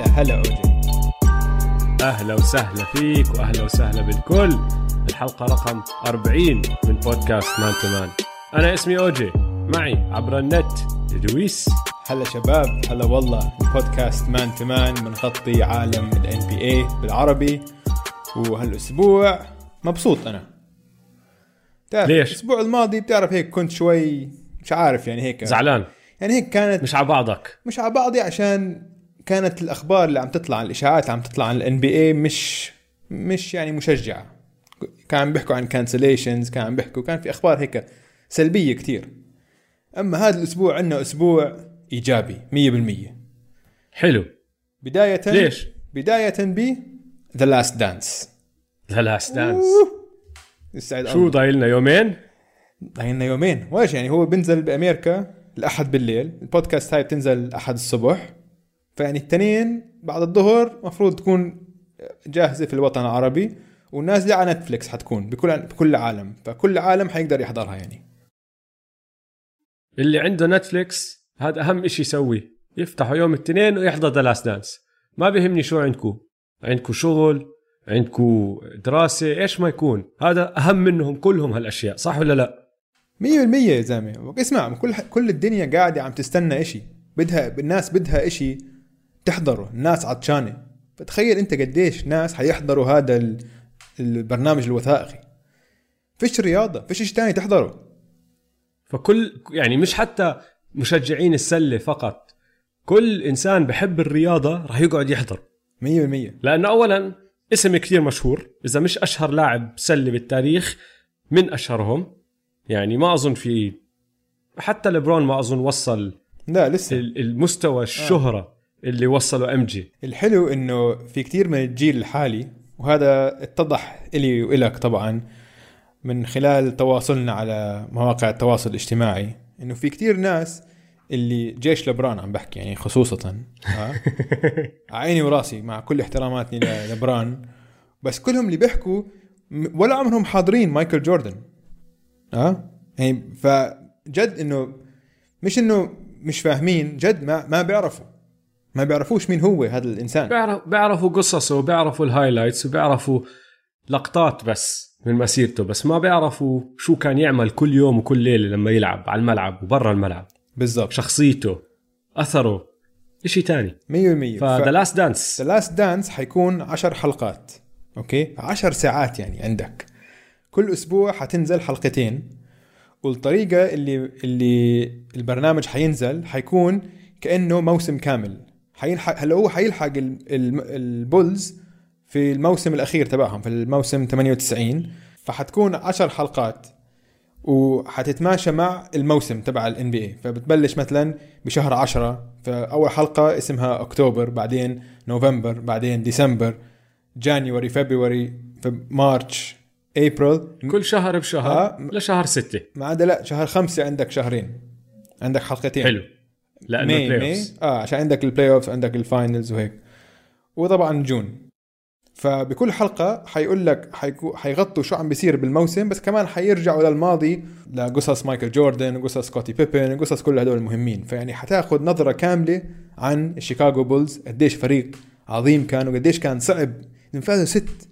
هلا هلا اوجي أهلا وسهلا فيك وأهلا وسهلا بالكل. الحلقة رقم 40 من بودكاست Man to Man. أنا اسمي أوجي. معي عبر النت دويس هلا شباب هلا والله. بودكاست Man to Man بنغطي عالم ال NBA بالعربي. وهالأسبوع مبسوط أنا. بتعرف ليش؟ الأسبوع الماضي بتعرف هيك كنت شوي مش عارف يعني هيك. زعلان. يعني هيك كانت مش على بعضك. مش على بعضي عشان كانت الأخبار اللي عم تطلع الإشاعات اللي عم تطلع عن ال NBA مش مش يعني مشجعة. كان عم بيحكوا عن cancellations كان عم بيحكوا كان في أخبار هيك سلبية كتير. أما هذا الأسبوع عندنا أسبوع إيجابي 100% حلو. بدايه ليش؟ بداية ب The Last Dance The Last Dance يسعد شو ضايل لنا يومين؟ ضايلنا يومين. وايش يعني؟ هو بينزل بأمريكا الأحد بالليل. البودكاست هاي بتنزل الأحد الصبح. فيعني التنين بعد الظهر مفروض تكون جاهزة في الوطن العربي ونازلة على Netflix حتكون بكل بكل العالم فكل العالم حيقدر يحضرها يعني. اللي عنده Netflix هذا أهم شيء يسويه يفتحوا يوم الاثنين ويحضر The Last Dance ما بيهمني شو عندكم عندكم شغل عندكم دراسة إيش ما يكون. هذا أهم منهم كلهم هالأشياء صح ولا لا؟ مية بالمية يا زلمة. اسمع كل كل الدنيا قاعدة عم تستنى إشي بدها الناس بدها إشي تحضره الناس عطشانة فتخيل أنت قديش ناس حيحضروا هذا ال- البرنامج الوثائقي. فيش رياضة فيش اشي تاني تحضره فكل يعني مش حتى مشجعين السلة فقط كل إنسان بحب الرياضة راح يقعد يحضر. مية بالمية. لأنه اولا اسم كثير مشهور إذا مش أشهر لاعب سلة بالتاريخ من أشهرهم. يعني ما أظن في حتى ليبرون ما أظن وصل لا لسه. ال- المستوى الشهرة. اللي وصله MJ الحلو إنه في كتير من الجيل الحالي وهذا اتضح إلي وإلك طبعا من خلال تواصلنا على مواقع التواصل الاجتماعي إنه في كتير ناس اللي جيل لبران عم بحكي يعني خصوصا عيني وراسي مع كل احتراماتي للبران بس كلهم اللي بيحكوا ولا عمرهم حاضرين مايكل جوردن ها؟ يعني فجد إنه مش إنه مش فاهمين جد ما ما بيعرفوا. ما بيعرفوش مين هو هذا الإنسان. بيعرف بيعرفوا قصصه وبيعرفوا ال highlights وبيعرفوا لقطات بس من مسيرته بس ما بيعرفوا شو كان يعمل كل يوم وكل ليلة لما يلعب على الملعب وبرا الملعب. بالضبط. شخصيته أثره إشي تاني. 100% ف The Last Dance The Last Dance حيكون 10 حلقات okay؟ 10 ساعات يعني عندك. كل أسبوع حتنزل حلقتين والطريقة اللي اللي البرنامج حينزل حيكون كأنه موسم كامل. حيلحق هلا هو حيلحق ال- ال- ال Bulls في الموسم الأخير تبعهم في الموسم 98 فحتكون 10 حلقات وحتتماشى مع الموسم تبع ال NBA فبتبلش مثلا بشهر 10 فأول حلقة اسمها أكتوبر بعدين نوفمبر بعدين December January February March April. كل شهر بشهر آه. لشهر ستة. ما عدا لا شهر خمسة عندك شهرين. عندك حلقتين. حلو. لأنه May ال play May. آه عشان عندك ال playoff عندك ال finals وهيك. وطبعا June فبكل حلقة حيقول لك حيغطوا شو عم بيصير بالموسم بس كمان حيرجعوا للماضي لقصص مايكل جوردن قصص سكوتي بيبن قصص كل هدول المهمين. فيعني حتاخذ نظرة كاملة عن الشيكاغو بولز قديش فريق عظيم كان وقديش كان صعب. فازوا ست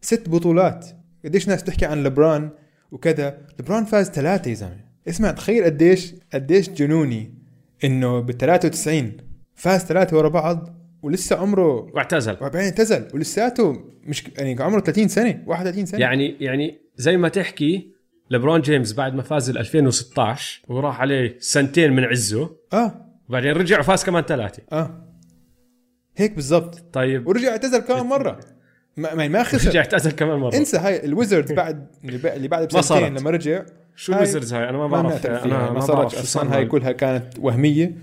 ست بطولات. قديش ناس بتحكي عن لبران وكذا. لبران فاز ثلاثة يا زلمة. اسمع تخيل قديش قديش جنوني. إنه بال 93 فاز ثلاثة ورا بعض ولسه عمره واعتزل. وبعدين اعتزل ولساته مش يعني عمره 30 سنة 31 سنة. يعني يعني زي ما تحكي لبرون جيمس بعد ما فاز ال 2016 وراح عليه سنتين من عزه آه. وبعدين رجع وفاز كمان ثلاثة. آه. هيك بالضبط. طيب. ورجع اعتزل كمان مرة. ما ما, ما رجع خسر اعتزل كمان مرة. انسى هاي ال Wizards بعد اللي بعد- بسنتين. لما رجع. شو هاي ال Wizards هاي؟ أنا ما بعرف. فيها. أنا ما ما صارت أصلا هاي كلها كانت وهمية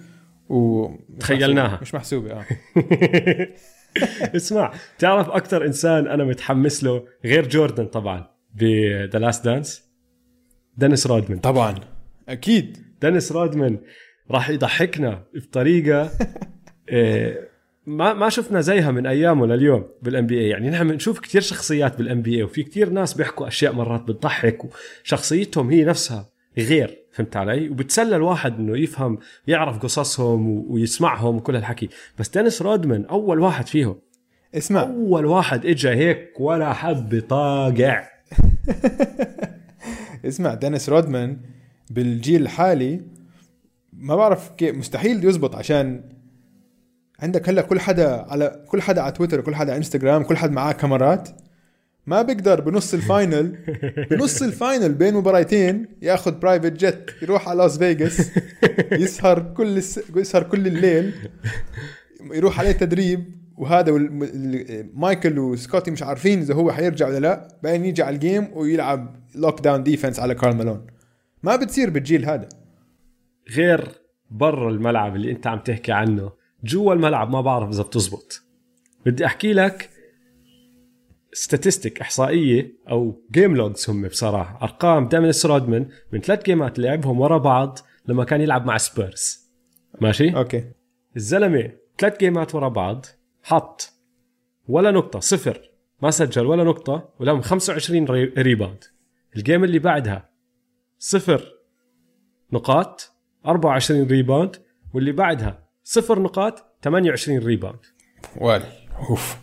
و تخيلناها. مش محسوبة آه. اسمع تعرف أكثر إنسان أنا متحمس له غير جوردن طبعا ب The Last Dance دينيس رودمان طبعا. أكيد. دينيس رودمان راح يضحكنا بطريقة إيه، ما ما شفنا زيها من أيامه لليوم بال NBA يعني نحن بنشوف كثير شخصيات بال NBA وفي كثير ناس بيحكوا أشياء مرات بتضحك وشخصيتهم هي نفسها غير فهمت علي؟ وبتسلى الواحد إنه يفهم يعرف قصصهم ويسمعهم وكل هالحكي. بس دينيس رودمان أول واحد فيهم. اسمع. أول واحد اجى هيك ولا حب طاقع اسمع دينيس رودمان بالجيل الحالي ما بعرف كيف مستحيل يزبط عشان عندك هلا كل حدا على كل حدا على تويتر كل حدا على انستغرام كل حدا معاه كاميرات. ما بيقدر بنص ال final بنص ال final بين مباراتين ياخذ private jet يروح على لاس فيغاس يسهر كل الس... يسهر كل الليل يروح عليه تدريب. وهذا وال... ال- مايكل وسكوتي مش عارفين إذا هو حيرجع ولا لا. بعدين يجي على ال game ويلعب lockdown defense على كارل مالون ما بتصير بالجيل هذا. غير برا الملعب اللي أنت عم تحكي عنه. جوا الملعب ما بعرف إذا بتزبط. بدي أحكي لك statistic إحصائية أو game logs هم بصراحة. أرقام دينيس رودمان من ثلاث game ات لعبهم ورا بعض لما كان يلعب مع سبيرز ماشي؟ okay. الزلمة ثلاث game ات ورا بعض حط ولا نقطة صفر ما سجل ولا نقطة ولهم 25 re- rebound ال game اللي بعدها صفر نقاط 24 rebound واللي بعدها صفر نقاط 28 rebound وال off.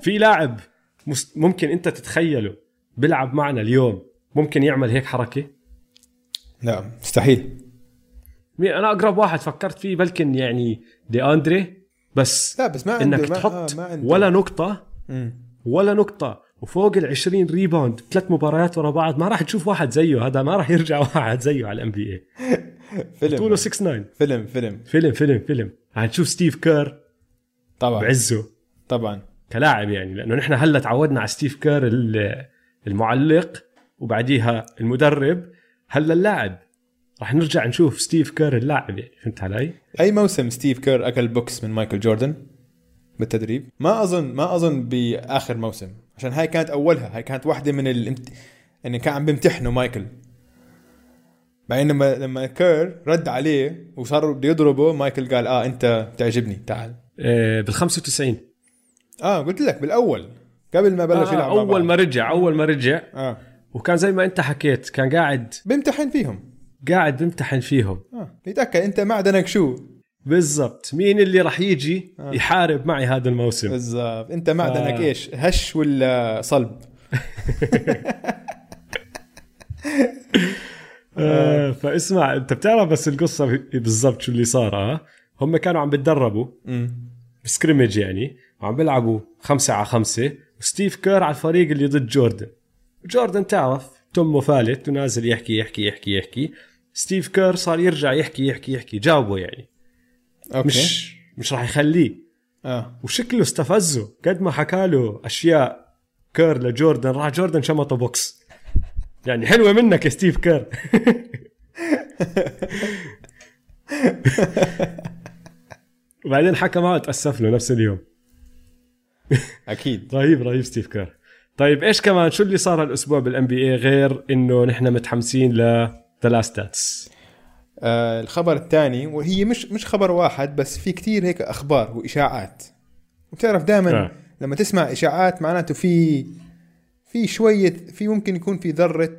في لاعب ممكن أنت تتخيله بيلعب معنا اليوم ممكن يعمل هيك حركة؟ لا مستحيل. أنا أقرب واحد فكرت فيه بلكن يعني DeAndre بس لا بس ما عنده انك ما تحط آه ما عنده. ولا نقطة مم. ولا نقطة وفوق ال 20 rebound ثلاث مباريات ورا بعض ما راح تشوف واحد زيه هذا ما راح يرجع واحد زيه على ال NB A طوله فيلم. 6 9 فيلم فيلم. فيلم فيلم فيلم. حنشوف ستيف كير طبعا. بعزه. طبعا. كلاعب يعني لأنه نحن هلا تعودنا على ستيف كير ال- المعلق وبعديها المدرب. هلا اللاعب راح نرجع نشوف ستيف كير اللاعب يعني فهمت علي؟ أي موسم ستيف كير أكل بوكس من مايكل جوردن؟ بالتدريب. ما أظن ما أظن بآخر موسم. عشان هاي كانت أولها. هاي كانت واحدة من الامت... يعني كان عم بيمتحنوا مايكل. بعدين لما لما كير رد عليه وصار بده يضربه مايكل قال آه أنت بتعجبني تعال. آه بال 95 آه قلت لك بالأول. قبل ما بلش آه يلعب اول بعض. ما رجع أول ما رجع. آه. وكان زي ما أنت حكيت كان قاعد بيمتحن فيهم. قاعد بيمتحن فيهم. آه يتأكد أنت معدنك شو؟ بالضبط. مين اللي راح يجي آه. يحارب معي هذا الموسم؟ بالضبط. انت معدنك آه. إيش هش ولا صلب؟ آه فاسمع انت بتعرف بس القصة بالضبط شو اللي صار آه؟ هم كانوا عم بتدربوا ب scrimmage يعني وعم بيلعبوا خمسة على خمسة وستيف كير على الفريق اللي ضد جوردن. جوردن تعرف تمه فالت ونازل يحكي يحكي يحكي يحكي. ستيف كير صار يرجع يحكي يحكي يحكي جاوبه يعني. okay. مش مش راح يخليه. آه. وشكله استفزه. قد ما حكى له أشياء كير لجوردن راح جوردن شمطه بوكس. يعني حلوة منك يا ستيف كير. وبعدين حكى معه تأسف له نفس اليوم. أكيد. رهيب رهيب ستيف كير. طيب إيش كمان؟ شو اللي صار هالأسبوع بال NBA غير إنه نحن متحمسين ل The Last Dance آه الخبر الثاني وهي مش مش خبر واحد بس في كتير هيك أخبار وإشاعات. وبتعرف دائما آه. لما تسمع إشاعات معناته في في شوية في ممكن يكون في ذرة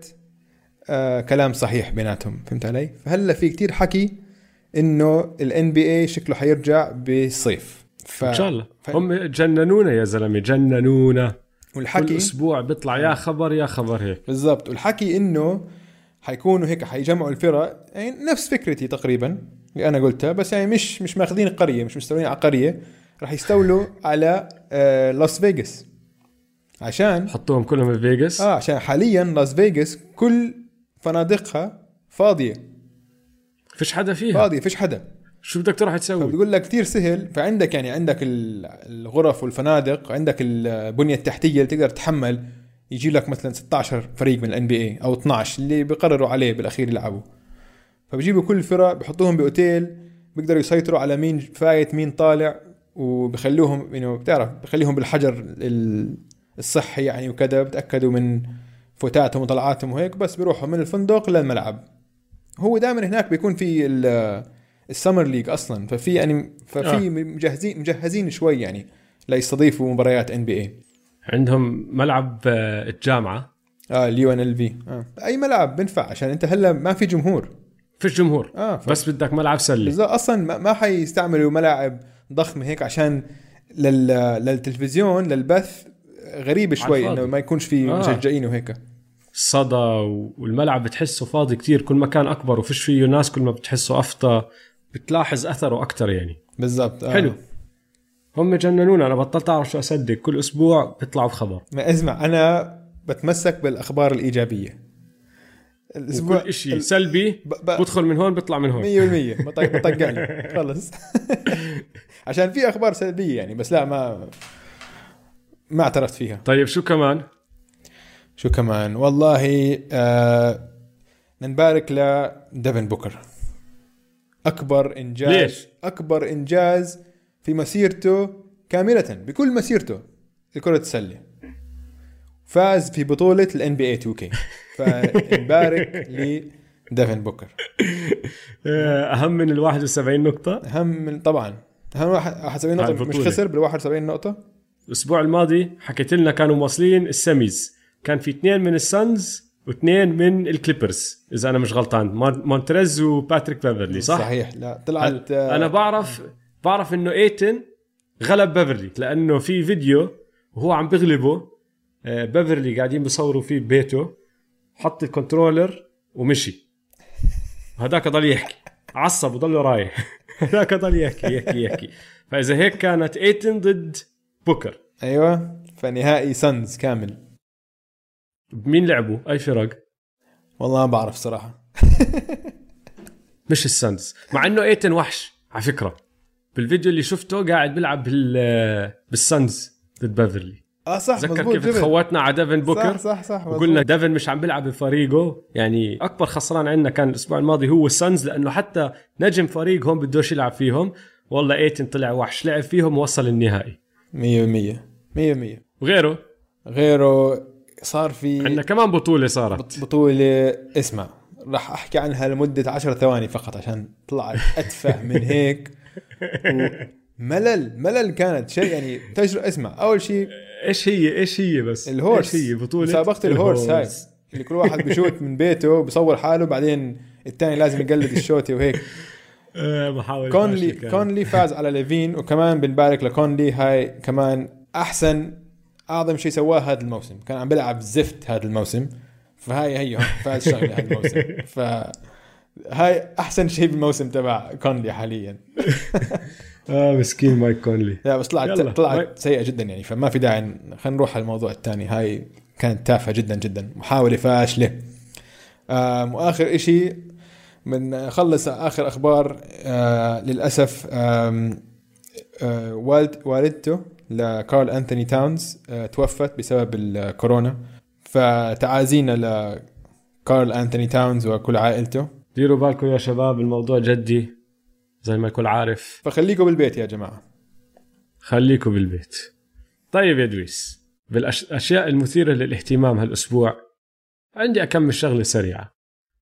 آه كلام صحيح بيناتهم. فهمت علي؟ فهلا في كتير حكي إنه الان بي اي شكله حيرجع بالصيف. ف... إن شاء الله. ف... هم جننونا يا زلمة جننونا. كل والحكي أسبوع بيطلع يا خبر يا خبر هيك. بالضبط. والحكي إنه حيكونوا هيك حيجمعوا الفرق. يعني نفس فكرتي تقريبا اللي أنا قلتها بس يعني مش مش ماخذين قرية مش مستولين على قرية. راح يستولوا على آه لاس فيغاس عشان حطوهم كلهم بفيغاس آه عشان حاليا لاس فيغاس كل فنادقها فاضية. فيش حدا فيها؟ فاضية فيش حدا. شو بدك تروح تسوي؟ فبتقول لك كثير سهل. فعندك يعني عندك ال- الغرف والفنادق عندك البنية التحتية اللي تقدر تتحمل. يجي لك مثلا 16 فريق من ال NBA أو 12 اللي بيقرروا عليه بالأخير يلعبوا. فبجيبوا كل الفرق بحطوهم بأوتيل بيقدروا يسيطروا على مين فايت مين طالع وبخلوهم يعني بتعرف بخليهم بالحجر ال- الصحي يعني وكذا بتأكدوا من فوتاتهم وطلعاتهم وهيك بس بيروحوا من الفندق للملعب. هو دائما هناك بيكون في ال- ال Summer League أصلا ففي يعني ففي آه. مجهزين مجهزين شوي يعني ليستضيفوا مباريات NBA عندهم ملعب آه، الجامعة. آه اليو ان ال في أي ملعب بنفع عشان أنت هلا ما في جمهور. فيش جمهور. آه ف... بس بدك ملعب سله أصلا ما- ما حيستعملوا ملاعب ضخمة هيك عشان لل... للتلفزيون للبث غريبه شوي. إنه ما يكونش في آه. مشجعين وهيك. الصدى والملعب بتحسه فاضي كتير كل ما كان أكبر وفيش فيه ناس كل ما بتحسه أفضى بتلاحظ أثره أكثر يعني. بالضبط آه. حلو. هم جننونا أنا بطلت أعرف شو أصدق. كل أسبوع بيطلعوا بخبر ما اسمع أنا بتمسك بالأخبار الإيجابية. الأسبوع وكل شيء ال- سلبي ب... ب... بدخل من هون بيطلع من هون. 100% بطق بطقع لي خلص. عشان في أخبار سلبية يعني بس لا ما ما اعترفت فيها. طيب شو كمان؟ شو كمان؟ والله آه نبارك لديفن بوكر أكبر إنجاز ليش؟ أكبر إنجاز في مسيرته كاملة بكل مسيرته لكرة السلة. فاز في بطولة ال NBA 2K فنبارك لديفن بوكر. آه، أهم من ال 71 نقطة؟ أهم من طبعا. أهم واحد 71 على نقطة مش. خسر بال 71 نقطة؟ الأسبوع الماضي حكيت لنا كانوا واصلين ال semis. كان في اثنين من السانز واثنين من الكليبرز إذا أنا مش غلطان. مون- مونتريز وباتريك بيفرلي صح؟ صحيح. لا طلعت أنا بعرف بعرف إنه إيتن غلب بيفرلي لأنه في فيديو وهو عم بغلبه آه، بيفرلي قاعدين بيصوروا فيه ببيته حط ال controller ومشي. هذاك ضل يحكي. عصب وضل رايح. هذاك ضل يحكي يحكي يحكي. فإذا هيك كانت إيتن ضد بوكر. أيوه فنهائي سانز كامل. مين لعبوا أي فرق؟ والله ما بعرف صراحة. مش السانز. مع إنه إيتن وحش على فكرة. بالفيديو اللي شفته قاعد بيلعب بال بالسانز ضد بيفرلي. آه صح تذكر كيف جبل. تخوتنا على ديفن بوكر؟ صح صح صح وقلنا ديفن مش عم بيلعب بفريقه. يعني أكبر خسران عندنا كان الأسبوع الماضي هو السانز لأنه حتى نجم فريقهم بدوش يلعب فيهم. والله إيتن طلع وحش لعب فيهم ووصل النهائي. 100% 100% وغيره؟ غيره صار في عندنا كمان بطولة صارت. بطولة اسمع راح أحكي عنها لمدة 10 ثواني فقط عشان طلعت اتفه من هيك. ملل ملل كانت شيء يعني تجربة اسمع. أول شيء إيش هي إيش هي بس؟ ال HORSE. إيش هي؟ بطولة مسابقة ال HORSE هاي. اللي كل واحد بشوت من بيته بصور حاله بعدين الثاني لازم يقلد الشوتي وهيك. آه محاولة كونلي. كونلي فاز على ليفين وكمان بنبارك لكونلي. هاي كمان أحسن أعظم شيء سواه هذا الموسم. كان عم بيلعب زفت هذا الموسم. فهاي هي فاز شغله هذا الموسم. ف هاي أحسن شيء بالموسم تبع كونلي حاليا. آه مسكين مايك كونلي. لا بس طلعت. طلعت سيئة جدا يعني فما في داعي خلينا نروح على الموضوع الثاني. هاي كانت تافهة جدا جدا محاولة فاشلة. وآخر إشي من خلص آخر أخبار آه للأسف آم، آه والد والدته لكارل أنثوني تاونز آه توفت بسبب الكورونا. فتعازينا لكارل أنثوني تاونز وكل عائلته. ديروا بالكم يا شباب الموضوع جدي زي ما الكل عارف. فخليكم بالبيت يا جماعة. خليكم بالبيت. طيب يا دويس بالأشياء المثيرة للاهتمام هالأسبوع عندي اكمل شغلة سريعة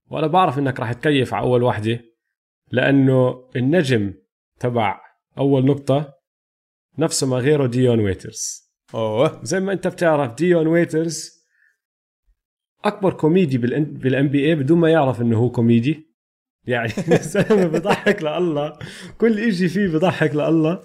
وأنا بعرف إنك راح تكيف على أول واحدة لأنه النجم تبع أول نقطة نفسه ما غيره ديون ويترز. أوه. زي ما أنت بتعرف ديون ويترز أكبر كوميدي بال NBA بدون ما يعرف إنه هو كوميدي. يعني الزلمه بضحك لله. كل إشي فيه بضحك لله.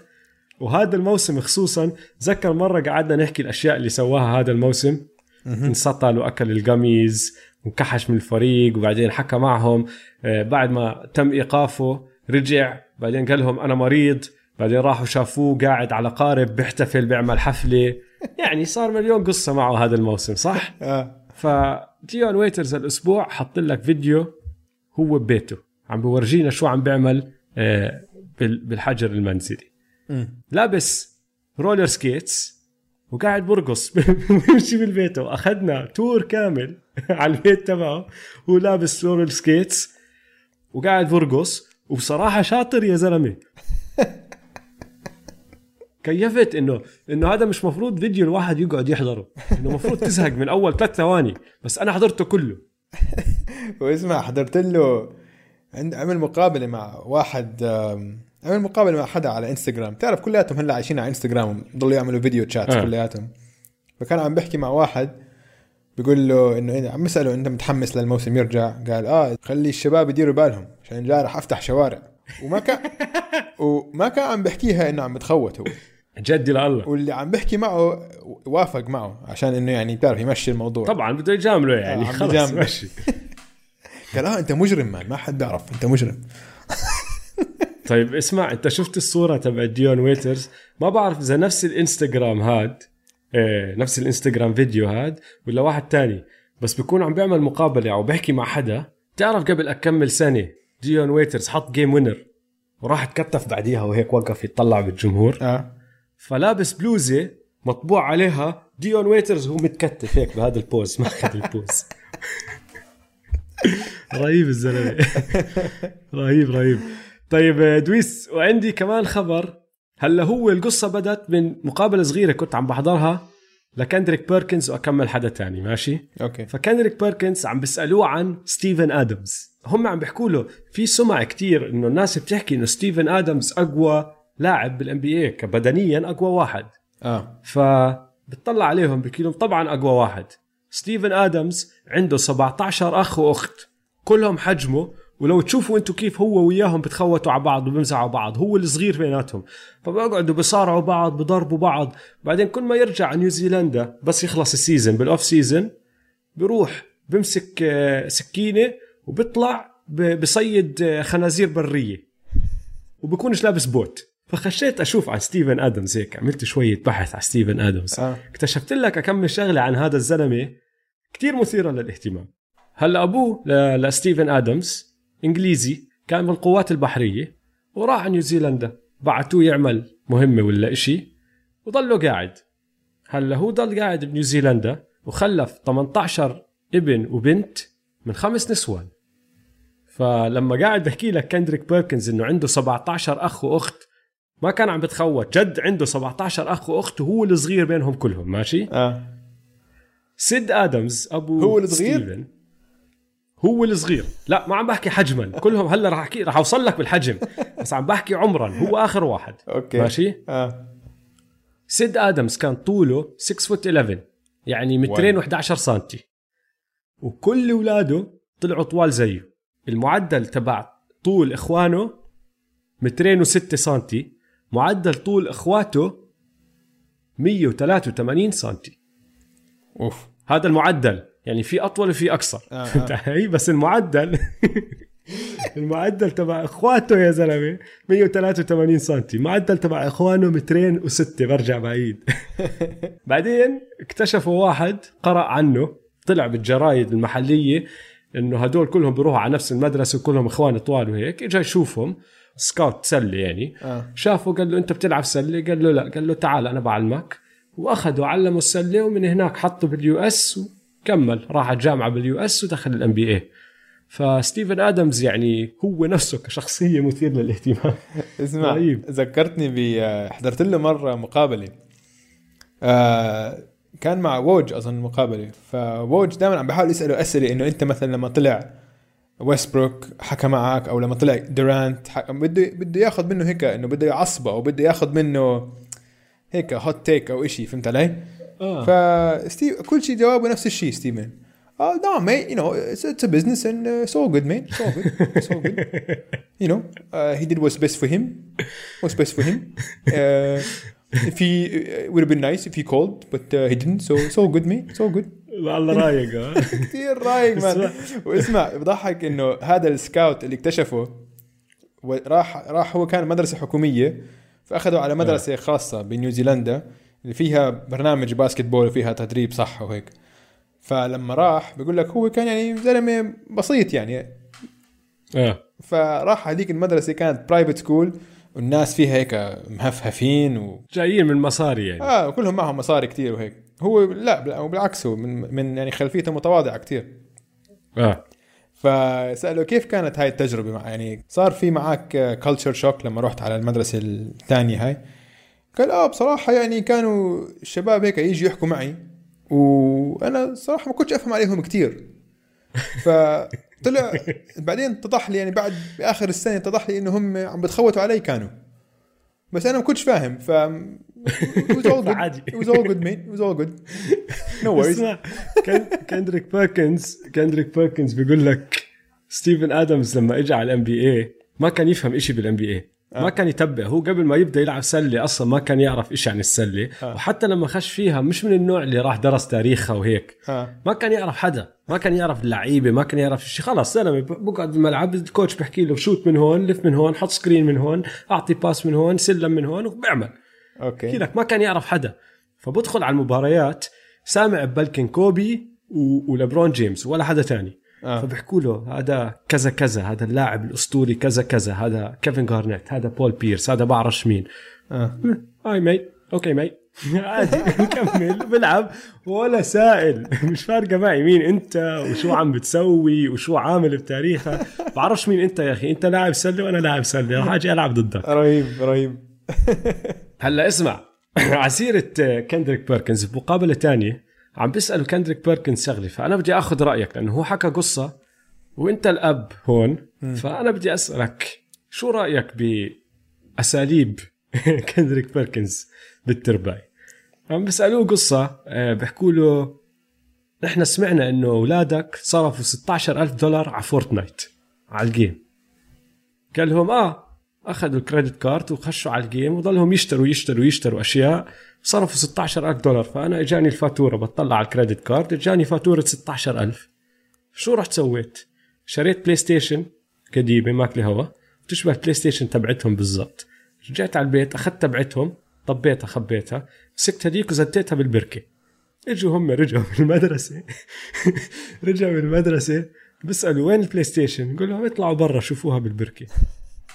وهذا الموسم خصوصا ذكر مرة قعدنا نحكي الأشياء اللي سواها هذا الموسم. انسطل وأكل القميز وانكحش من الفريق وبعدين حكى معهم. آه، بعد ما تم إيقافه رجع بعدين قال لهم أنا مريض. بعدين راحوا شافوه قاعد على قارب بيحتفل بيعمل حفلة. يعني صار مليون قصة معه هذا الموسم صح؟ آه. فديون ويترز الأسبوع حط لك فيديو هو ببيته. عم بورجينا شو عم بيعمل آه، بال- بالحجر المنزلي. لابس roller skates وقاعد برقص. بيمشي بالبيت. وأخذنا tour كامل على البيت تبعه. هو لابس roller skates وقاعد برقص. وبصراحة شاطر يا زلمة. كيفت إنه إنه هذا مش مفروض فيديو الواحد يقعد يحضره. إنه مفروض تزهق من أول ثلاث ثواني بس أنا حضرته كله. واسمع حضرت له عند عمل مقابلة مع واحد عمل مقابلة مع حدا على إنستغرام. تعرف كلياتهم هلأ عايشين على إنستغرام ضلوا يعملوا فيديو تشات آه. كلياتهم. فكان عم بحكي مع واحد بيقول له إنه إيه- عم يساله أنت متحمس للموسم يرجع؟ قال آه خلي الشباب يديروا بالهم عشان جاي راح أفتح شوارع. وما كان وما كان عم بحكيها إنه عم بتخوت هو. جدي لله. واللي عم بحكي معه وافق معه عشان إنه يعني بتعرف يمشي الموضوع. طبعا بده يجامله يعني آه، خلص. ماشي قال آه أنت مجرم man ما حد بيعرف أنت مجرم. طيب اسمع أنت شفت الصورة تبع ديون ويترز؟ ما بعرف إذا نفس الإنستغرام هاد إيه نفس الإنستغرام فيديو هاد ولا واحد تاني بس بيكون عم بيعمل مقابلة أو بيحكي مع حدا. تعرف قبل أكمل سنة ديون ويترز حط game winner وراح تكتف بعديها وهيك وقف يطلع بالجمهور. آه. فلابس بلوزة مطبوع عليها. ديون ويترز وهو متكتف هيك بهذا البوز ما أخذ البوز. رهيب الزلمة. رهيب رهيب. طيب دويس وعندي كمان خبر. هلا هو القصة بدت من مقابلة صغيرة كنت عم بحضرها لكندريك بيركنز وأكمل حدا تاني ماشي؟ أوكي. فكندريك بيركنز عم بيسألوه عن ستيفن آدمز. هم عم بيحكوا له في سمع كتير إنه الناس بتحكي إنه ستيفن آدمز أقوى لاعب بال NBA كبدنيا أقوى واحد. آه. فبتطلع عليهم بحكي لهم طبعا أقوى واحد. ستيفن آدمز عنده 17 أخ وأخت. كلهم حجمه ولو تشوفوا أنتم كيف هو وياهم بتخوتوا على بعض وبمزحوا بعض هو الصغير بيناتهم. فبيقعدوا بيصارعوا بعض بضربوا بعض. بعدين كل ما يرجع على نيوزيلندا بس يخلص ال season بال off season بيروح بمسك آه، سكينة وبيطلع بصيد آه، خنازير برية. وبكونش لابس boot. فخشيت أشوف عن ستيفن آدمز هيك. عملت شوية بحث عن ستيفن آدمز. آه. اكتشفت لك اكمل شغلة عن هذا الزلمة كتير مثيرة للاهتمام. هلا أبوه ل- لستيفن آدمز إنجليزي كان بالقوات البحرية وراح على نيوزيلندا. بعتوه يعمل مهمة ولا إشي وضله قاعد. هلا هو ضل قاعد بنيوزيلندا وخلف 18 ابن وبنت من خمس نسوان. فلما قاعد بحكي لك كندريك بيركنز إنه عنده 17 أخ وأخت ما كان عم بتخوت. جد عنده 17 أخ وأخت وهو الصغير بينهم كلهم ماشي؟ آه. سيد آدمز أبو هو الصغير؟ ستيفن هو الصغير. لا ما عم بحكي حجما. كلهم هلأ رح أحكي رح أوصل لك بالحجم. بس عم بحكي عمرا. هو آخر واحد. أوكي. ماشي؟ آه. سيد آدمز كان طوله 6 foot 11 يعني مترين و11 سنتي. وكل اولاده طلعوا طوال زيه. المعدل تبع طول إخوانه مترين و6 سنتي. معدل طول إخواته 183 سنتي. أوف. هذا المعدل. يعني في أطول وفي اقصر آه، آه. بس المعدل. المعدل تبع إخواته يا زلمة 183 سم معدل تبع إخوانه مترين وستة. برجع بعيد. بعدين اكتشفوا واحد قرأ عنه. طلع بالجرايد المحلية إنه هدول كلهم بيروحوا على نفس المدرسة وكلهم إخوان طوال وهيك. اجى يشوفهم. scout سله يعني. آه. شافه قال له انت بتلعب سله قال له لا. قال له تعال أنا بعلمك. واخذوا علموا السله ومن هناك حطوا بال US وكمل. راح على الجامعة بال US ودخل ال NBA فستيفن آدمز يعني هو نفسه كشخصية مثير للاهتمام. اسمع رهيب. ذكرتني ب حضرت له مرة مقابلة. آه كان مع ووج أظن مقابلة. فووج دائما عم بحاول يسأله أسئلة إنه أنت مثلا لما طلع ويسبروك حكى معك أو لما طلع دورانت بده بده ياخذ منه هيك إنه بده يعصبه أو بده ياخذ منه هيك hot take أو شيء فهمت علي؟ آه. ف كل شيء جوابه نفس الشيء ستيفن آه نعم me you know it's a business and so good me so good so good you know he did what's best for him what's best for him if he uh, would have been nice if he called but uh, he didn't. So so good me so good. والله رايق آه. كثير رايق man اسمع. واسمع بضحك إنه هذا ال scout اللي اكتشفه راح راح هو كان مدرسة حكومية فأخذوا على مدرسة خاصة بنيوزيلندا اللي فيها برنامج basketball وفيها تدريب صح وهيك فلما راح بيقول لك هو كان يعني زلمة بسيط يعني. آه. فراح هذيك المدرسة كانت private school والناس فيها هيك مهفهفين و... جايين من مصاري يعني. آه وكلهم معهم مصاري كتير وهيك. هو لا بال- بالعكس هو من من يعني خلفيته متواضعة كتير. آه. فسأله كيف كانت هاي التجربة مع يعني صار في معك كلتشر شوك لما رحت على المدرسة الثانية هاي؟ قال آه بصراحة يعني كانوا الشباب هيك يجوا يحكوا معي وأنا صراحة ما كنتش أفهم عليهم كتير. فطلع بعدين اتضح لي يعني بعد بآخر السنة اتضح لي إنه هم عم بتخوتوا علي كانوا. بس أنا ما كنتش فاهم ف it was all good. عادي. it was all good mate. It was all good. No worries. كندريك بيركنز كندريك بيركنز بيقول لك ستيفن آدمز لما اجى على ال NBA ما كان يفهم إشي بال NBA ما كان يتبع. هو قبل ما يبدأ يلعب سلة أصلا ما كان يعرف إشي عن السلة. آه. وحتى لما خش فيها مش من النوع اللي راح درس تاريخها وهيك. آه. ما كان يعرف حدا. ما كان يعرف اللعيبة. ما كان يعرف شيء خلاص زلمه بقعد بالملعب ال coach بحكي له shoot من هون لف من هون حط screen من هون أعطي pass من هون سلم من هون وبيعمل. Okay. لك ما كان يعرف حدا. فبدخل على المباريات سامع ببلكن كوبي و... ولبرون جيمس ولا حدا تاني. آه. فبيحكوا له هذا كذا كذا هذا اللاعب الأسطوري كذا كذا هذا كيفن جارنيت هذا بول بيرس هذا بعرفش مين. آه. hi mate okay mate. عادي نكمل بلعب ولا سائل. مش فارقة معي مين أنت وشو عم بتسوي وشو عامل بتاريخك بعرفش مين أنت يا أخي. أنت لاعب سله وأنا لاعب سله راح أجي ألعب ضدك. رهيب رهيب. هلا اسمع. على سيره كندريك بيركنز بمقابلة تانية عم بيسألوا كندريك بيركنز شغلة فأنا بدي آخذ رأيك لأنه هو حكى قصة وأنت الأب هون فأنا بدي أسألك شو رأيك بأساليب كندريك بيركنز بالترباية عم بيسألوه قصة آه، بيحكوا له نحن سمعنا إنه أولادك صرفوا 16 ألف دولار على Fortnite على ال game. قال لهم آه أخذوا ال credit card وخشوا على ال game وضلهم يشتروا يشتروا يشتروا أشياء صرفوا 16 ألف دولار. فأنا إجاني الفاتورة بطلع على ال credit card إجاني فاتورة 16 ألف. شو رحت سويت؟ شريت PlayStation قديمة ماكلة هوا. تشبه PlayStation تبعتهم بالضبط. رجعت على البيت أخذت تبعتهم طبيتها خبيتها. مسكت هديك وزتيتها بالبركة. إجوا هم رجعوا من المدرسة. رجعوا من المدرسة بيسالوا وين ال PlayStation؟ نقول لهم اطلعوا برا شوفوها بالبركة.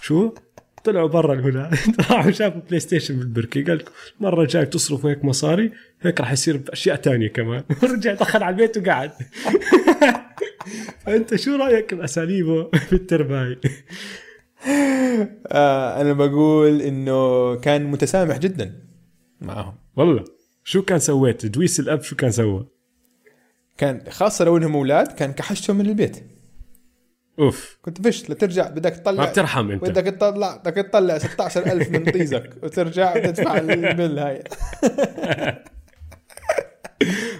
شو؟ طلعوا برا الولاد راحوا شافوا PlayStation بالبركه قال لكم المره الجايه تصرفوا هيك مصاري هيك راح يصير بأشياء تانية كمان. رجع دخل على البيت وقعد. فأنت شو رأيك بأساليبه بالترباية؟ آه أنا بقول إنه كان متسامح جدا معهم. والله. شو كان سويت؟ دويس الأب شو كان سوى؟ كان خاصة لو إنهم أولاد كان كحشتهم من البيت. أوف. كنت فش لترجع بدك تطلع. ما بترحم أنت. بدك تطلع بدك تطلع 16000 من طيزك وترجع تدفع البل هاي.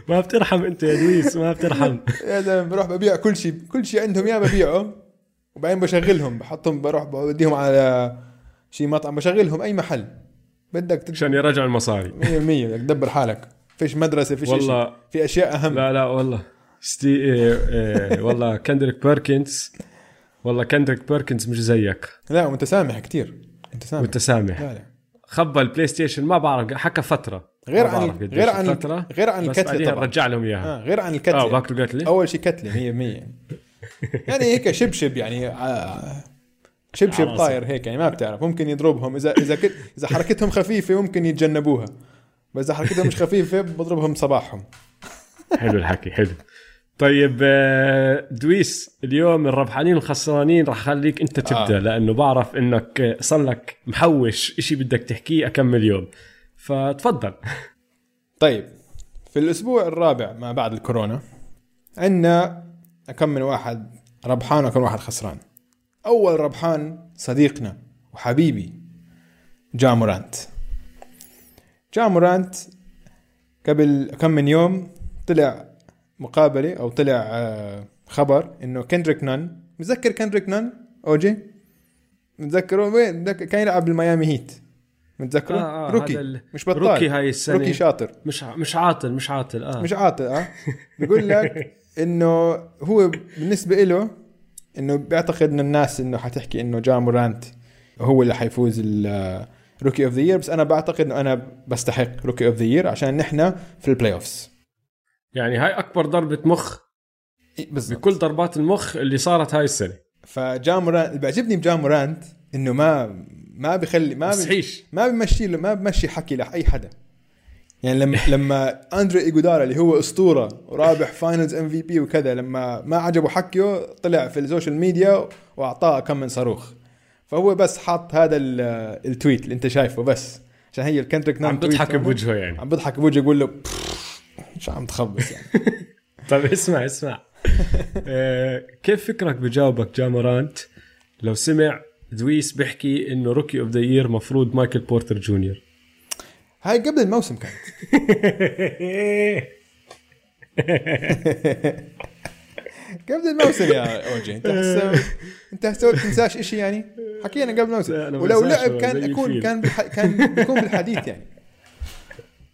ما بترحم أنت يا دويس ما بترحم. يا زلمة بروح ببيع كل شيء كل شيء عندهم يا ببيعه وبعدين بشغلهم بحطهم بروح بوديهم على شيء مطعم بشغلهم أي محل. بدك تدفع عشان يرجع المصاري. 100% بدك تدبر حالك. فيش مدرسة فيش والله. في أشياء أهم. لا لا والله. ستي إيه إيه والله كندريك بيركنز والله كندريك بيركنز مش زيك. لا متسامح كثير متسامح. متسامح. لا لا. خبى ال PlayStation ما بعرف حكى فترة. غير عن غير عن فترة. غير عن الكتلة طبعا. رجع لهم إياها. آه غير عن آه الكتله باكلوا قتله أول شيء كتلة 100% يعني هيك شبشب يعني آه، شبشب. طاير هيك يعني ما بتعرف. ممكن يضربهم. إذا إذا كت إذا حركتهم خفيفة ممكن يتجنبوها. بس إذا حركتهم مش خفيفة بضربهم صباحهم. حلو الحكي حلو. طيب آه، دويس اليوم الربحانين والخسرانين رح خليك أنت تبدأ آه. لأنه بعرف إنك صار لك محوش إشي بدك تحكيه اكمل يوم فتفضل. طيب في الأسبوع الرابع ما بعد الكورونا عندنا كم من واحد ربحان وكم واحد خسران. أول ربحان صديقنا وحبيبي جامورانت جامورانت قبل كم من يوم طلع مقابلة أو طلع آه، خبر إنه كندريك نان متذكر كندريك نان؟ أوجي؟ متذكره؟ وين؟ كان يلعب بالميامي هيت. متذكره؟ آه، آه، rookie. ال- مش بطال. rookie هاي السنة. rookie شاطر. مش ع- مش عاطل مش عاطل آه. مش عاطل آه. بيقول لك إنه هو بالنسبة له إنه بيعتقد ان الناس إنه حتحكي إنه جا مورانت هو اللي حيفوز ال rookie of the year بس أنا بعتقد إنه أنا بستحق rookie of the year عشان نحن في ال playoffs يعني هاي أكبر ضربة مخ بالضبط. بكل ضربات المخ اللي صارت هاي السنة. فجا مورانت اللي بيعجبني بجا مورانت إنه ما ما بخلي ما بي مستحيش ما بمشي له ما بمشي حكي لأي حدا. يعني لما لما أندري ايجودارا اللي هو أسطورة ورابح Finals MVP وكذا لما ما عجبه حكيه طلع في ال social media وأعطاه كم من صاروخ. فهو بس حاط هذا ال- ال tweet اللي أنت شايفه بس. عشان هي الكندريك نان عم تبعه. بوجهه يعني. عم بضحك بوجهه يقول له شو عم تخبص يعني. طيب اسمع اسمع. آه، كيف فكرك بجاوبك جامورانت لو سمع دويس بيحكي إنه rookie of the year مفروض مايكل بورتر جونيور. هاي قبل الموسم كانت قبل الموسم يا OG. انت هسه انت هسه تنساش شيء يعني؟ حكينا قبل الموسم. ولو لعب كان يكون الفيل. كان. كان بيكون بالحديث يعني.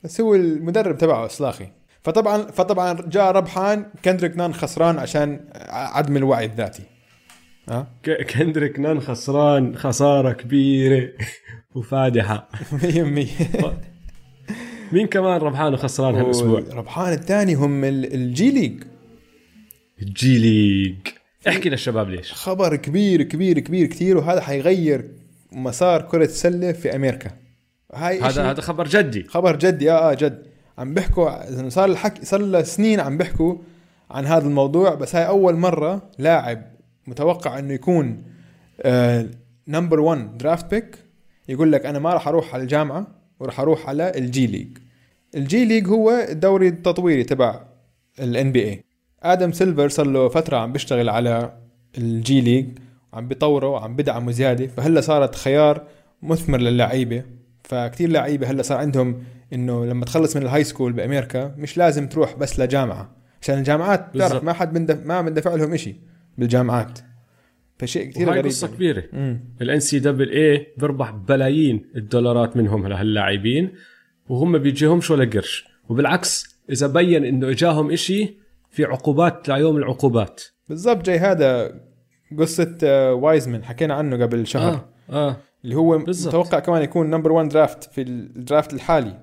بس هو المدرب تبعه إصلاخي. فطبعا فطبعا جاء ربحان كندريك نان خسران عشان عدم الوعي الذاتي. ها؟ كندريك نان خسران خسارة كبيرة وفادحة. 100% مين كمان ربحان وخسران هالأسبوع؟ ربحان الثاني هم ال- ال G League. ال G League. احكي للشباب ليش. خبر كبير كبير كبير كثير وهذا حيغير مسار كرة السلة في أمريكا. هاي هذا هذا خبر جدي. خبر جدي آه آه جد. عم بيحكوا صار الحكي صار له سنين عم بيحكوا عن هذا الموضوع بس هاي أول مرة لاعب متوقع إنه يكون number 1 draft pick يقول لك أنا ما راح أروح على الجامعة وراح أروح على ال G League ال G League هو الدوري التطويري تبع ال NBA آدم سيلفر صار له فترة عم بيشتغل على الجي ليج وعم بيطوره وعم بدعمه زيادة فهلا صارت خيار مثمر للعيبة. فكتير لعيبة هلا صار عندهم إنه لما تخلص من ال high school بأمريكا مش لازم تروح بس لجامعة عشان الجامعات تعرف بالضبط. ما حد بندف... ما بندفع لهم إشي بالجامعات فشيء كثير غريب قصة يعني. كبيرة. ال NCAA بيربح بلايين الدولارات منهم لهاللاعبين وهم بيجيهمش ولا قرش وبالعكس إذا بين إنه إجاهم إشي في عقوبات ليوم العقوبات بالضبط جاي هذا قصة آه، وايزمن حكينا عنه قبل شهر آه آه اللي هو بالضبط. متوقع كمان يكون number 1 draft في ال draft الحالي.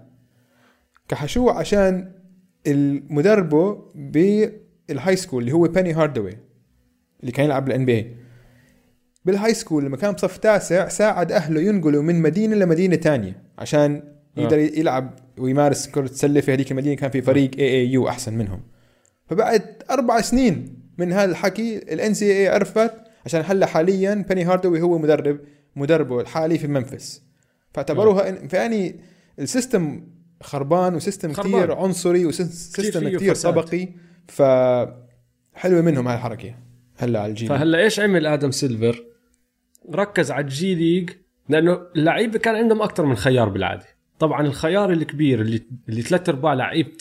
كحشوه عشان المدربه بال high school اللي هو بيني هارداوي اللي كان يلعب بالان بي بالهاي سكول لما كان بصف تاسع ساعد أهله ينقلوا من مدينة لمدينه تانية عشان يقدر يلعب ويمارس كرة السلة في هذيك المدينة. كان في فريق AAU أحسن منهم. فبعد أربع سنين من هذا الحكي ال NCAA عرفت عشان هلا حاليا بيني هارداوي هو مدرب مدربه الحالي في ممفيس. فاعتبروها فيعني ال system خربان و system خربان. كثير عنصري و system كثير فساد. طبقي. ف حلوة منهم هاي الحركة. هلا على الجيل. فهلا إيش عمل آدم سيلفر؟ ركز على الجي ليج لأنه اللعيبه كان عندهم أكثر من خيار بالعادة. طبعا الخيار الكبير اللي اللي ثلاث أرباع لعيبة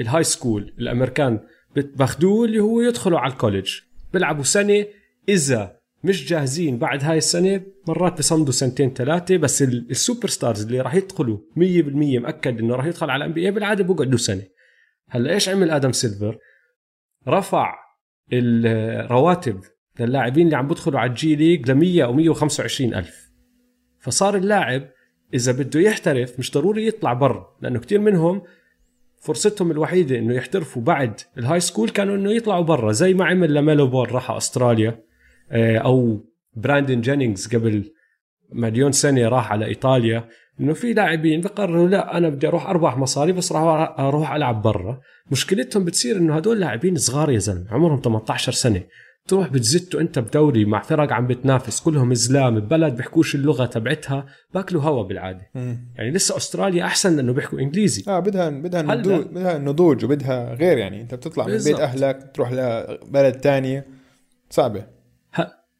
ال high school الأمريكان باخذوه اللي هو يدخلوا على ال college بيلعبوا سنة إذا مش جاهزين بعد هاي السنة مرات بصمدوا سنتين ثلاثة بس ال- ال superstars اللي راح يدخلوا 100% مأكد إنه راح يدخل على NBA بالعادة بقعدوا سنة. هلأ إيش عمل آدم سيلفر؟ رفع الرواتب للاعبين اللي عم بدخلوا على الجي ليج ل 100 أو 125 ألف. فصار اللاعب إذا بده يحترف مش ضروري يطلع برا لأنه كتير منهم فرصتهم الوحيدة إنه يحترفوا بعد ال high school كانوا إنه يطلعوا برا زي ما عمل لميلو بول راح أستراليا. أو براندن جينينجز قبل مليون سنة راح على إيطاليا إنه في لاعبين بقرروا لا أنا بدي أروح اربح مصاري بس راح أروح ألعب برا. مشكلتهم بتصير إنه هدول لاعبين صغار يا زلمة عمرهم 18 سنة. تروح بتزتوا أنت بدوري مع فرق عم بتنافس كلهم زلام ببلد بيحكوش اللغة تبعتها باكلوا هوا بالعادة. مم. يعني لسه أستراليا أحسن لأنه بيحكوا إنجليزي. آه بدها بدها. نضوج بدها نضوج وبدها غير يعني. أنت بتطلع من بيت. أهلك تروح لبلد تانية. صعبة.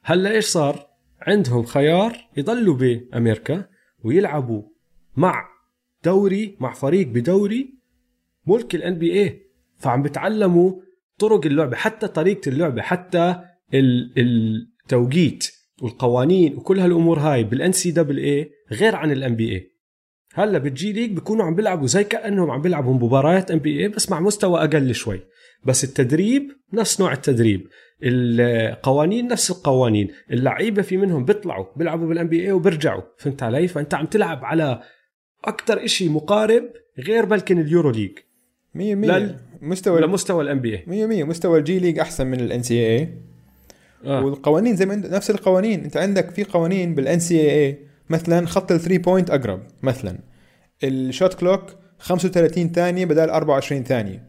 هلا إيش صار؟ عندهم خيار يضلوا بأمريكا ويلعبوا مع دوري مع فريق بدوري ملك الان بي اي فعم بتعلموا طرق اللعبة حتى طريقة اللعبة حتى ال- التوقيت والقوانين وكل هالأمور هاي بال NCAA غير عن ال NBA هلا بالجي ليج بيكونوا عم بيلعبوا زي كأنهم عم بيلعبوا مباريات NBA بس مع مستوى أقل شوي. بس التدريب نفس نوع التدريب. القوانين نفس القوانين اللعيبة في منهم بيطلعوا بيلعبوا بال NBA وبيرجعوا فهمت علي؟ فأنت عم تلعب على أكثر إشي مقارب غير بلكن ال EuroLeague. 100% لل- مستوى لمستوى ال NBA 100% مستوى الجي ليج أحسن من ال NCAA. والقوانين زي ما انت نفس القوانين. أنت عندك في قوانين بال NCAA مثلا خط ال three point أقرب مثلا. ال shot clock 35 ثانية بدل 24 ثانية.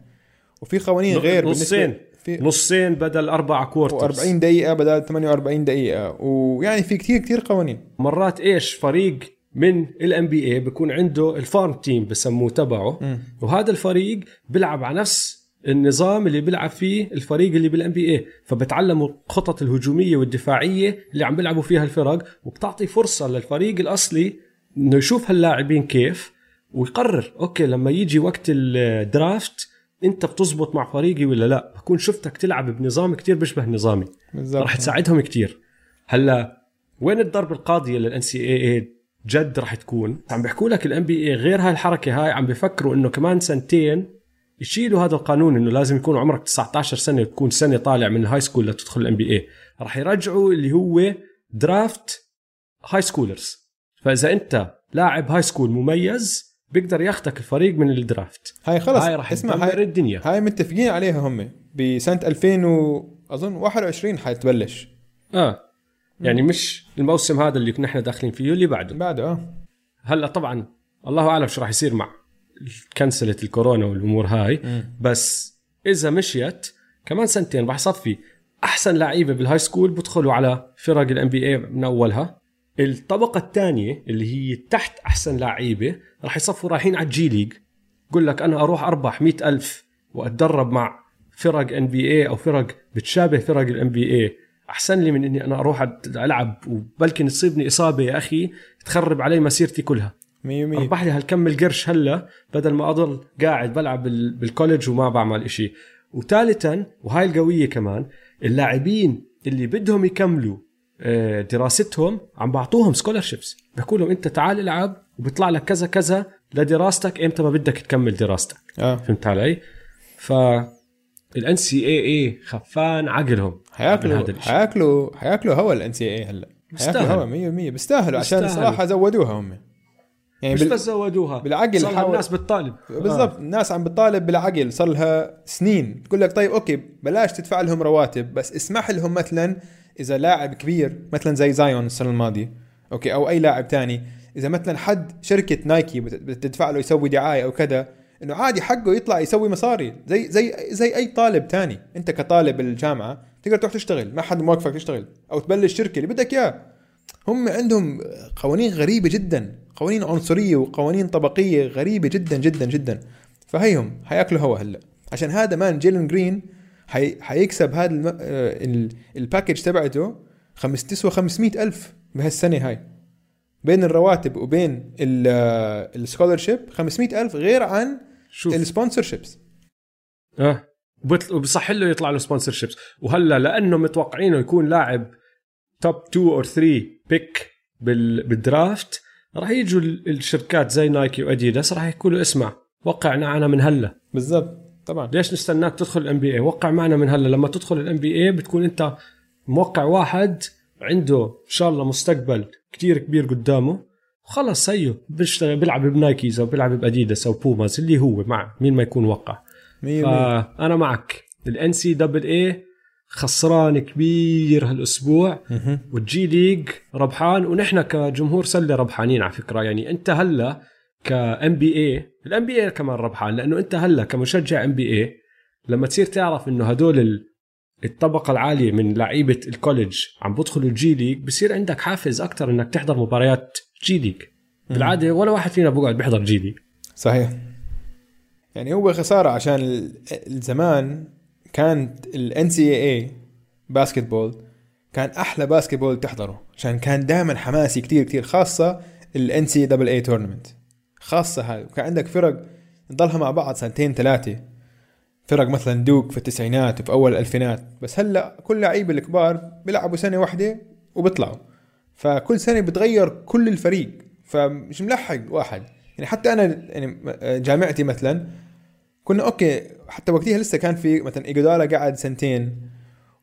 وفي قوانين غير نصين. في نصين بدل أربع quarters و40 دقيقة بدل 48 دقيقة. ويعني في كثير كثير قوانين. مرات إيش فريق من ال NBA بيكون عنده ال farm team بسموه تبعه. مم. وهذا الفريق بيلعب على نفس النظام اللي بيلعب فيه الفريق اللي بال NBA فبتعلموا الخطط الهجومية والدفاعية اللي عم بيلعبوا فيها الفرق وبتعطي فرصة للفريق الأصلي إنه يشوف هاللاعبين كيف ويقرر okay لما يجي وقت ال draft انت بتزبط مع فريقي ولا لا؟ بكون شفتك تلعب بنظام كتير بيشبه نظامي. رح تساعدهم كتير. هلا وين الضربه القاضية لل NCAA جد رح تكون؟ عم بيحكوا لك ال NBA غير هاي الحركة هاي عم بيفكروا إنه كمان سنتين يشيلوا هذا القانون إنه لازم يكون عمرك 19 سنة تكون سنة طالع من ال high school لتدخل ال NBA رح يرجعوا اللي هو draft high schoolers فإذا أنت لاعب high school مميز بيقدر ياخذك الفريق من ال draft. هاي خلص. هاي رح اسمع هاي, الدنيا. هاي متفقين عليها هم. بسنة 2000 و أظن 21 حتبلش آه. يعني مش الموسم هذا اللي نحن داخلين فيه اللي بعده. بعده آه. هلا طبعا الله أعلم شو راح يصير مع كنسلة الكورونا والأمور هاي. بس إذا مشيت كمان سنتين راح يصفي أحسن لعيبة بال high school بدخلوا على فرق ال NBA من أولها. الطبقة الثانية اللي هي تحت أحسن لعيبة راح يصفوا رايحين على الجي ليج. بقول لك أنا أروح أربح مئة ألف وأتدرب مع فرق NBA أو فرق بتشابه فرق ال NBA أحسن لي من إني أنا أروح ألعب وبلكن تصيبني إصابة يا أخي تخرب علي مسيرتي كلها. 100 100 أربح لي هالكم القرش هلا بدل ما أضل قاعد بلعب بال- بال college وما بعمل إشي. وثالثا وهاي القوية كمان اللاعبين اللي بدهم يكملوا دراستهم عم بعطوهم scholarships بيحكوا لهم انت تعال العب وبيطلع لك كذا كذا لدراستك إمتى ما بدك تكمل دراستك. آه. فهمت علي؟ ف ال NCAA خفان عقلهم. حياكلوا. حياكلوا حياكلوا هوا ال NCAA هلا. حياكلوا. هوا 100 100 بيستاهلوا. عشان. صراحة زودوها هم. يعني مش بال... بس زودوها بالعقل صار حاول- الناس بتطالب. بالضبط. الناس عم بتطالب بالعقل. صار لها سنين. تقول لك طيب okay بلاش تدفع لهم رواتب بس اسمح لهم مثلا إذا لاعب كبير مثلا زي زايون السنة الماضية okay أو أي لاعب تاني إذا مثلا حد شركة نايكي بت- بتدفع له يسوي دعاية أو كذا إنه عادي حقه يطلع يسوي مصاري. زي زي زي أي طالب تاني. أنت كطالب الجامعة تقدر تروح تشتغل ما حد موقفك تشتغل أو تبلش شركة اللي بدك إياه. هم عندهم قوانين غريبة جدا قوانين عنصرية وقوانين طبقية غريبة جدا جدا جدا. فهيهم حياكلوا هوا هلأ. عشان هذا كمان جيلن جرين حي... حيكسب هذا الم... آه، ال... ال package تبعته خمس تسوى 500 ألف بهالسنة هاي. بين الرواتب وبين ال scholarship 500 ألف غير عن شوف. ال sponsorships آه. وبصح له يطلع له sponsorships وهلا لأنه متوقعينه يكون لاعب top 2 أو 3 pick بال... بال draft راح يجوا ال- الشركات زي نايكي واديداس راح يحكوا له اسمع وقع معنا من هلا. بالضبط. طبعا. ليش نستناك تدخل ال NBA وقع معنا من هلا لما تدخل ال NBA بتكون أنت موقع واحد عنده إن شاء الله مستقبل كتير كبير قدامه. وخلص هيو بيشتغل بيلعب ب Nikes أو بيلعب بأديداس أو ب Pumas اللي هو مع مين ما يكون وقع. 100 فأنا معك. ال NCAA خسران كبير هالأسبوع. والجي ليج ربحان. ونحن كجمهور سلة ربحانين على فكرة. يعني أنت هلا ك NBA ال NBA كمان ربحان لأنه أنت هلا كمشجع NBA لما تصير تعرف إنه هدول ال- الطبقة العالية من لعيبة ال college عم بدخلوا الجي ليج بصير عندك حافز أكثر إنك تحضر مباريات جي ليج بالعادة ولا واحد فينا بقعد بيحضر جي ليج صحيح. يعني هو خسارة عشان الزمان كانت ال NCAA basketball كان أحلى basketball تحضره عشان كان دائما حماسي كتير كتير خاصة ال NCAA tournament خاصة هاي. وكان عندك فرق تضلها مع بعض سنتين ثلاثة. فرق مثلا دوك في التسعينات وفي أول الألفينات. بس هلأ كل لعيبة الكبار بيلعبوا سنة واحدة وبيطلعوا. فكل سنة بتغير كل الفريق. فمش ملحق واحد. يعني حتى أنا يعني جامعتي مثلا كنا okay حتى وقتها لسه كان في مثلا ايجودالا قعد سنتين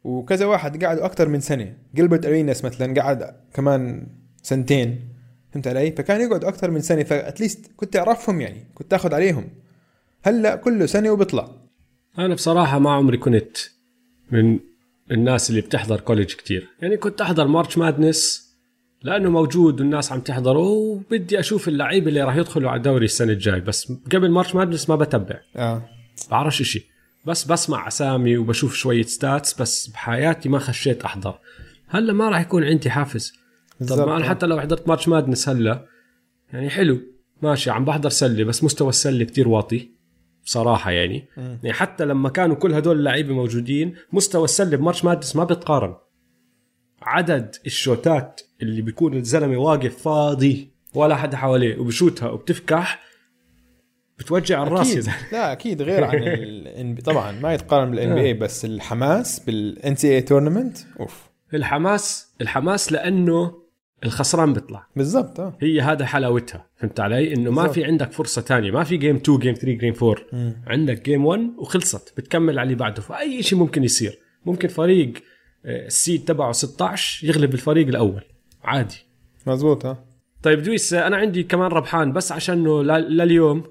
وكذا واحد قعدوا أكثر من سنة. Gilbert Arenas مثلا قعد كمان سنتين. فهمت علي؟ فكان يقعد أكثر من سنة ف at least كنت تعرفهم يعني كنت تاخذ عليهم. هلأ كله سنة وبيطلع أنا بصراحة ما عمري كنت من الناس اللي بتحضر college كتير. يعني كنت أحضر March Madness لأنه موجود والناس عم تحضره وبدي أشوف اللعيبه اللي راح يدخلوا على الدوري السنة الجاي. بس قبل March Madness ما بتبع. آه. بعرفش إشي. بس بسمع أسامي وبشوف شوية stats بس بحياتي ما خشيت أحضر. هلأ ما راح يكون عندي حافز. طب. ما أنا حتى لو حضرت March Madness هلا يعني حلو ماشي عم بحضر سلة بس مستوى السلة كتير واطي بصراحة يعني. مم. يعني حتى لما كانوا كل هدول اللعيبة موجودين مستوى السلة ب March Madness ما بيتقارن. عدد الشوتات اللي بيكون الزلمة واقف فاضي ولا حدا حواليه وبشوتها وبتفكح بتوجع الراس زلمة. لا أكيد غير عن ال طبعا ما يتقارن بال NBA بس الحماس بال NCAA tournament أوف. الحماس الحماس لأنه الخسران بيطلع. بالضبط آه. هي هذا حلاوتها فهمت علي؟ إنه ما. في عندك فرصة تانية. ما في game 2 game 3 game 4 مم. عندك game 1 وخلصت. بتكمل على اللي بعده. فأي شيء ممكن يصير. ممكن فريق آه، ال seed تبعه 16 يغلب الفريق الأول. عادي. مزبوط آه. طيب دويس آه، أنا عندي كمان ربحان بس عشانه ل- لليوم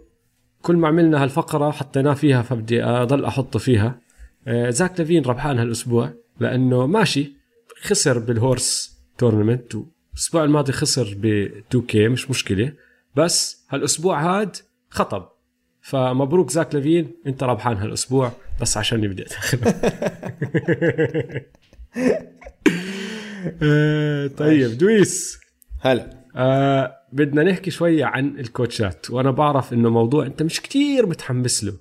كل ما عملنا هالفقرة حطيناه فيها فبدي أضل أحطه فيها. آه، زاك لافين ربحان هالأسبوع لأنه ماشي خسر بال HORSE tournament الأسبوع الماضي خسر ب 2K مش مشكلة. بس هالأسبوع هاد خطب. فمبروك زاك لافين أنت ربحان هالأسبوع بس عشان بدي آه، طيب دويس. هلا. آه بدنا نحكي شوية عن الكوتشات وأنا بعرف إنه موضوع أنت مش كتير متحمس له.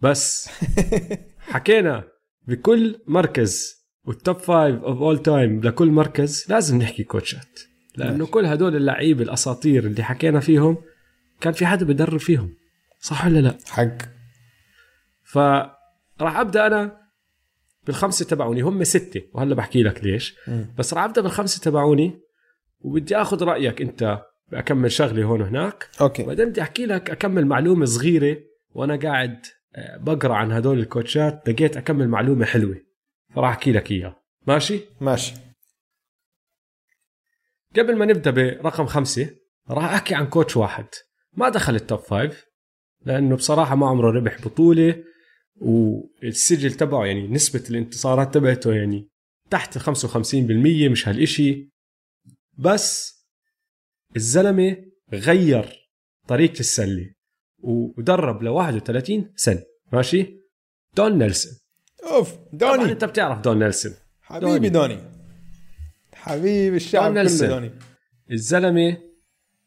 بس حكينا بكل مركز وال top five of all time لكل مركز لازم نحكي كوتشات. ماشي. كل هدول اللعيبة الأساطير اللي حكينا فيهم كان في حدا بدرب فيهم. صح ولا لا؟ حق. فراح أبدأ أنا بالخمسة تبعوني. هم ستة وهلا بحكي لك ليش. مم. بس راح أبدأ بالخمسة تبعوني وبدي آخذ رأيك أنت بأكم شغلة هون وهناك. okay. وبعدين بدي أحكي لك أكم معلومة صغيرة وأنا قاعد آه، بقرأ عن هدول الكوتشات. لقيت أكم معلومة حلوة. فراح أحكي لك اياها ماشي؟ ماشي. قبل ما نبدأ برقم خمسة راح أحكي عن coach واحد. ما دخل ال top five لأنه بصراحة ما عمره ربح بطولة والسجل تبعه يعني نسبة الانتصارات تبعته يعني تحت ال 55% مش هالإشي. بس الزلمة غير طريقة السلة ودرب ل 31 سنة. ماشي؟ دون نيلسون. أوف طبعا دوني أنت بتعرف دون نيلسون. حبيبي دوني. حبيبي الشعب دون كله. دوني. الزلمة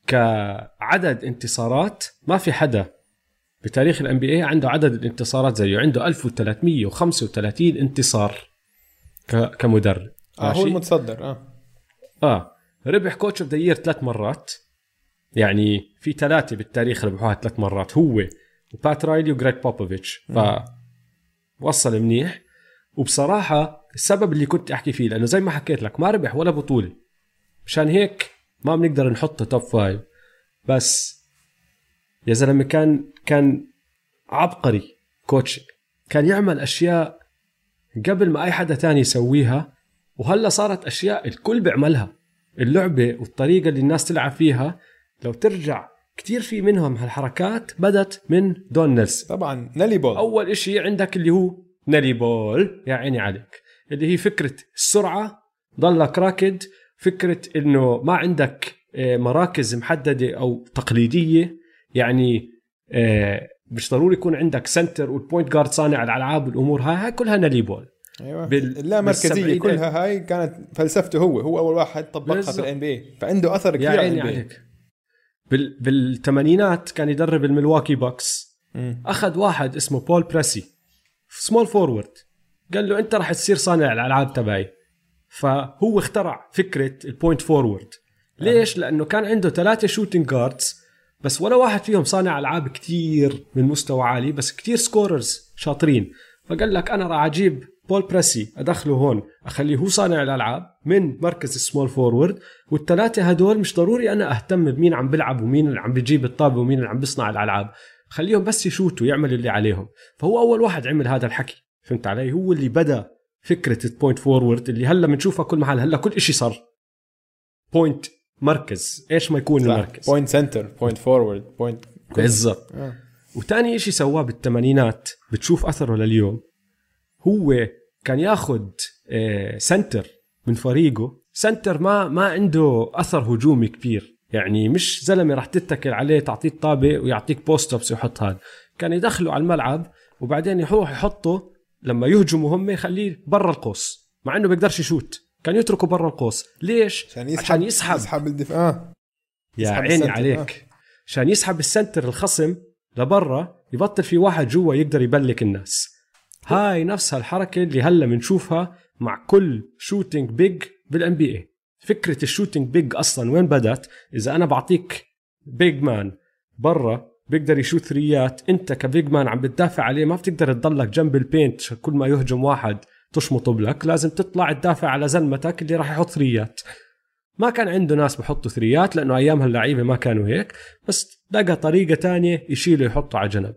كعدد انتصارات ما في حدا بتاريخ ال NBA عنده عدد الانتصارات زيه. عنده 1335 انتصار كمدرب. آه هو؟ المتصدر آه. آه. ربح coach of the ثلاث مرات. يعني في ثلاثة بالتاريخ ربحوها ثلاث مرات. هو وبات رايلي وجريج بوبوفيتش ف وصل منيح. وبصراحة السبب اللي كنت أحكي فيه لأنه زي ما حكيت لك ما ربح ولا بطولة. مشان هيك ما بنقدر نحطه top five بس يا زلمة كان كان عبقري coaching كان يعمل أشياء قبل ما أي حدا تاني يسويها وهلا صارت أشياء الكل بيعملها. اللعبة والطريقة اللي الناس تلعب فيها لو ترجع كتير في منهم هالحركات بدت من دون نيلسون. طبعا Nellie Ball. أول إشي عندك اللي هو Nellie Ball يا عيني عليك. اللي هي فكرة السرعة ضلك راكد فكرة إنه ما عندك آه، مراكز محددة أو تقليدية. يعني آه، مش ضروري يكون عندك center وال point guard صانع الألعاب والأمور هاي. هاي كلها Nellie Ball. أيوه. بال- اللا مركزية بالسبعين كلها هاي كانت فلسفته هو. هو أول واحد طبقها بالضبط. في ال NBA فعنده أثر يا كثير على عيني ال NBA عليك. بال بالثمانينات كان يدرب الملواكي بوكس. أخذ واحد اسمه بول بريسي. small forward قال له أنت راح تصير صانع الألعاب تبعي. فهو اخترع فكرة ال point forward ليش؟ لأنه كان عنده ثلاثة shooting guards بس ولا واحد فيهم صانع ألعاب كتير من مستوى عالي بس كتير scorers شاطرين. فقال لك أنا راح أجيب بول بريسي أدخله هون. اخليه هو صانع الألعاب من مركز ال small forward والثلاثة هدول مش ضروري أنا أهتم بمين عم بيلعب ومين اللي عم بيجيب الطابة ومين اللي عم بيصنع الألعاب. خليهم بس يشوتوا يعملوا اللي عليهم. فهو أول واحد عمل هذا الحكي. فهمت علي؟ هو اللي بدأ فكرة ال point forward اللي هلا بنشوفها كل محل. هلا كل إشي صار point مركز. إيش ما يكون المركز؟ point center point forward point بالضبط. وتاني إشي سواه بالثمانينات. بتشوف أثره لليوم. هو كان ياخد آه، center من فريقه center ما ما عنده أثر هجومي كبير. يعني مش زلمة راح تتكل عليه تعطيه الطابة ويعطيك post ups ويحط هذا كان يدخله على الملعب وبعدين يروح يحطه لما يهجموا هم يخليه برا القوس مع إنه بيقدرش يشوت. كان يتركه برا القوس. ليش؟ عشان يسحب عشان يسحب. يسحب الدفاع آه. يا عيني ال center، عليك. عشان يسحب ال center الخصم لبرا يبطل في واحد جوا يقدر يblock الناس. هاي نفسها الحركه اللي هلا بنشوفها مع كل shooting big بال NBA فكرة ال shooting big أصلا وين بدت إذا أنا بعطيك big man برا بيقدر يشوت ثريات. أنت ك big man عم بتدافع عليه ما بتقدر تضلك جنب ال paint كل ما يهجم واحد تشمطه block. لازم تطلع تدافع على زلمتك اللي راح يحط ثريات. ما كان عنده ناس بحطوا ثريات لأنه ايامها اللعيبه ما كانوا هيك بس لقى طريقة تانية يشيله يحطه على جنب.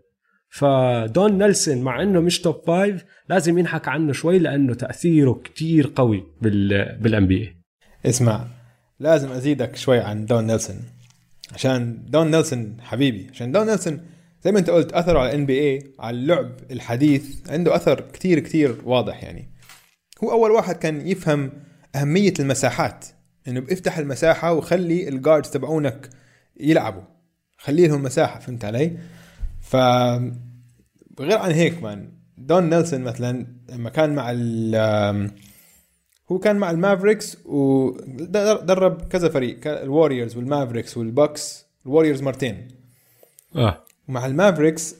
فدون نيلسون مع إنه مش top five لازم ينحكى عنه شوي لأنه تأثيره كتير قوي بال بال NBA اسمع لازم أزيدك شوي عن دون نيلسون. عشان دون نيلسون حبيبي عشان دون نيلسون زي ما أنت قلت أثره على NBA على اللعب الحديث عنده أثر كتير كتير واضح يعني. هو أول واحد كان يفهم أهمية المساحات إنه بيفتح المساحة وخلي ال guards تبعونك يلعبوا. خلي لهم مساحة فهمت علي؟ ف غير عن هيك man دون نيلسون مثلا لما كان مع ال هو كان مع المافريكس ودرب كذا فريق الوريورز والمافريكس والبوكس الوريورز مرتين. آه. مع المافريكس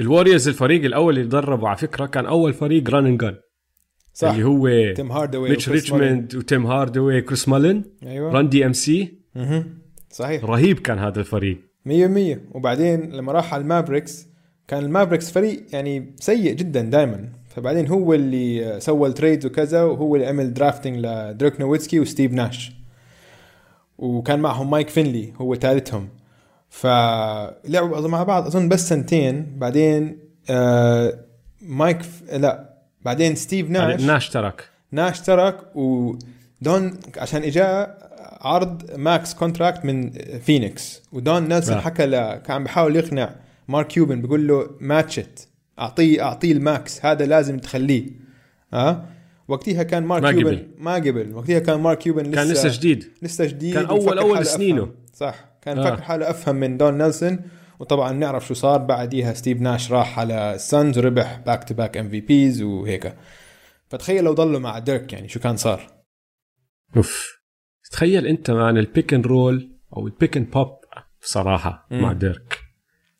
الوريورز الفريق الأول اللي دربه على فكرة كان أول فريق Run and Gun صح. اللي هو تيم هاردوي ميتش ريتشموند وتيم هاردوي كريس مالين. أيوه. Run TMC. صحيح. رهيب كان هذا الفريق. مية مية. وبعدين لما راح على المافريكس كان المافريكس فريق يعني سيء جدا دائما فبعدين هو اللي سوى ال trades وكذا وهو اللي عمل drafting لديرك نويتسكي وستيف ناش. وكان معهم مايك فينلي هو ثالثهم فلعبوا مع بعض أظن بس سنتين. بعدين آه مايك ف... لا بعدين ستيف ناش ناش ترك. ناش ترك. ودون عشان اجاه عرض max contract من فينيكس ودون نيلسون. حكى ل... كان بحاول يقنع مارك كيوبن بيقول له match it اعطيه أعطيه ال max هذا لازم تخليه. ها أه؟ وقتها كان مارك ما كيوبن قبل. ما قبل. وقتها كان مارك كيوبن لسه كان لسه جديد. لسه جديد كان أول حاله سنينه. صح. كان آه. فكر حاله أفهم من دون نيلسون. وطبعا نعرف شو صار. بعديها ستيف ناش راح على السانز وربح back to back MVPs وهيك. فتخيل لو ضلوا مع ديرك يعني شو كان صار. أوف. تخيل انت مع ال pick and roll أو ال pick and pop بصراحه مم. مع ديرك.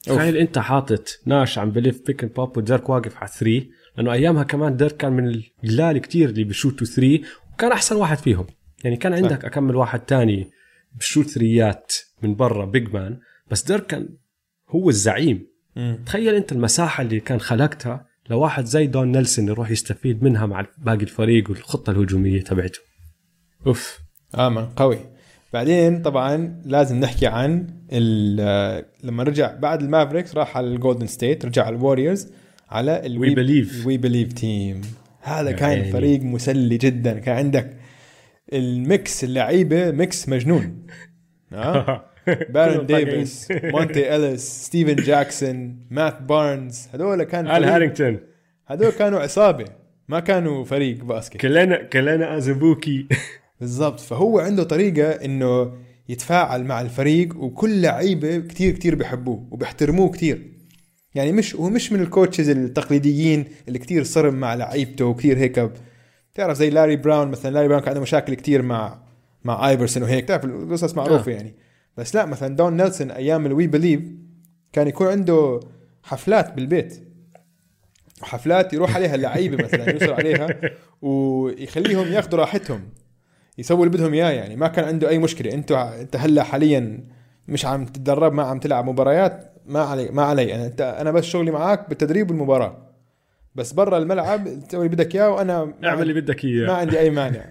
تخيل انت حاطط ناش عم بلعب pick and pop وديرك واقف على 3 لأنه أيامها كمان ديرك كان من القلال كتير اللي بشوتوا 3 وكان أحسن واحد فيهم. يعني كان عندك أكم واحد تاني بشوت three ات من برا big man بس ديرك كان هو الزعيم. مم. تخيل انت المساحة اللي كان خلقتها لواحد زي دون نيلسون يروح يستفيد منها مع باقي الفريق والخطة الهجومية تبعته. أوف. Man, قوي. بعدين طبعا لازم نحكي عن ال- لما رجع بعد ال Mavericks راح على ال Golden State رجع على ال Warriors على We believe. We believe team هذا كان يعني. فريق مسلي جدا. كان عندك ال mix اللعيبة mix مجنون. آه؟ بارون ديفيس مونتي اليس ستيفن جاكسون مات بارنز هذول كان ال هارينغتون هذول كانوا عصابة. ما كانوا فريق basket. كلنا كلنا ازبوكي بالضبط. فهو عنده طريقة إنه يتفاعل مع الفريق وكل لعيبة كتير كتير بحبوه وبيحترموه كتير. يعني مش هو مش من ال coaches التقليديين اللي كتير صرم مع لعيبته وكتير هيك تعرف زي لاري براون مثلا. لاري براون كان عنده مشاكل كتير مع مع آيفرسون وهيك. تعرف القصص معروفة آه. يعني. بس لا مثلا دون نيلسون أيام ال We believe كان يكون عنده حفلات بالبيت. حفلات يروح عليها اللعيبة مثلا يوصل عليها ويخليهم ياخذوا راحتهم. يسووا اللي بدهم إياه يعني. ما كان عنده أي مشكلة. انت أنت هلأ حاليا مش عم تتدرب ما عم تلعب مباريات ما علي ما علي. أنا انت أنا بس شغلي معك بالتدريب والمباراة. بس برا الملعب تسوي اللي بدك إياه وأنا ما اعمل اللي بدك ما اياه عندي أي مانع.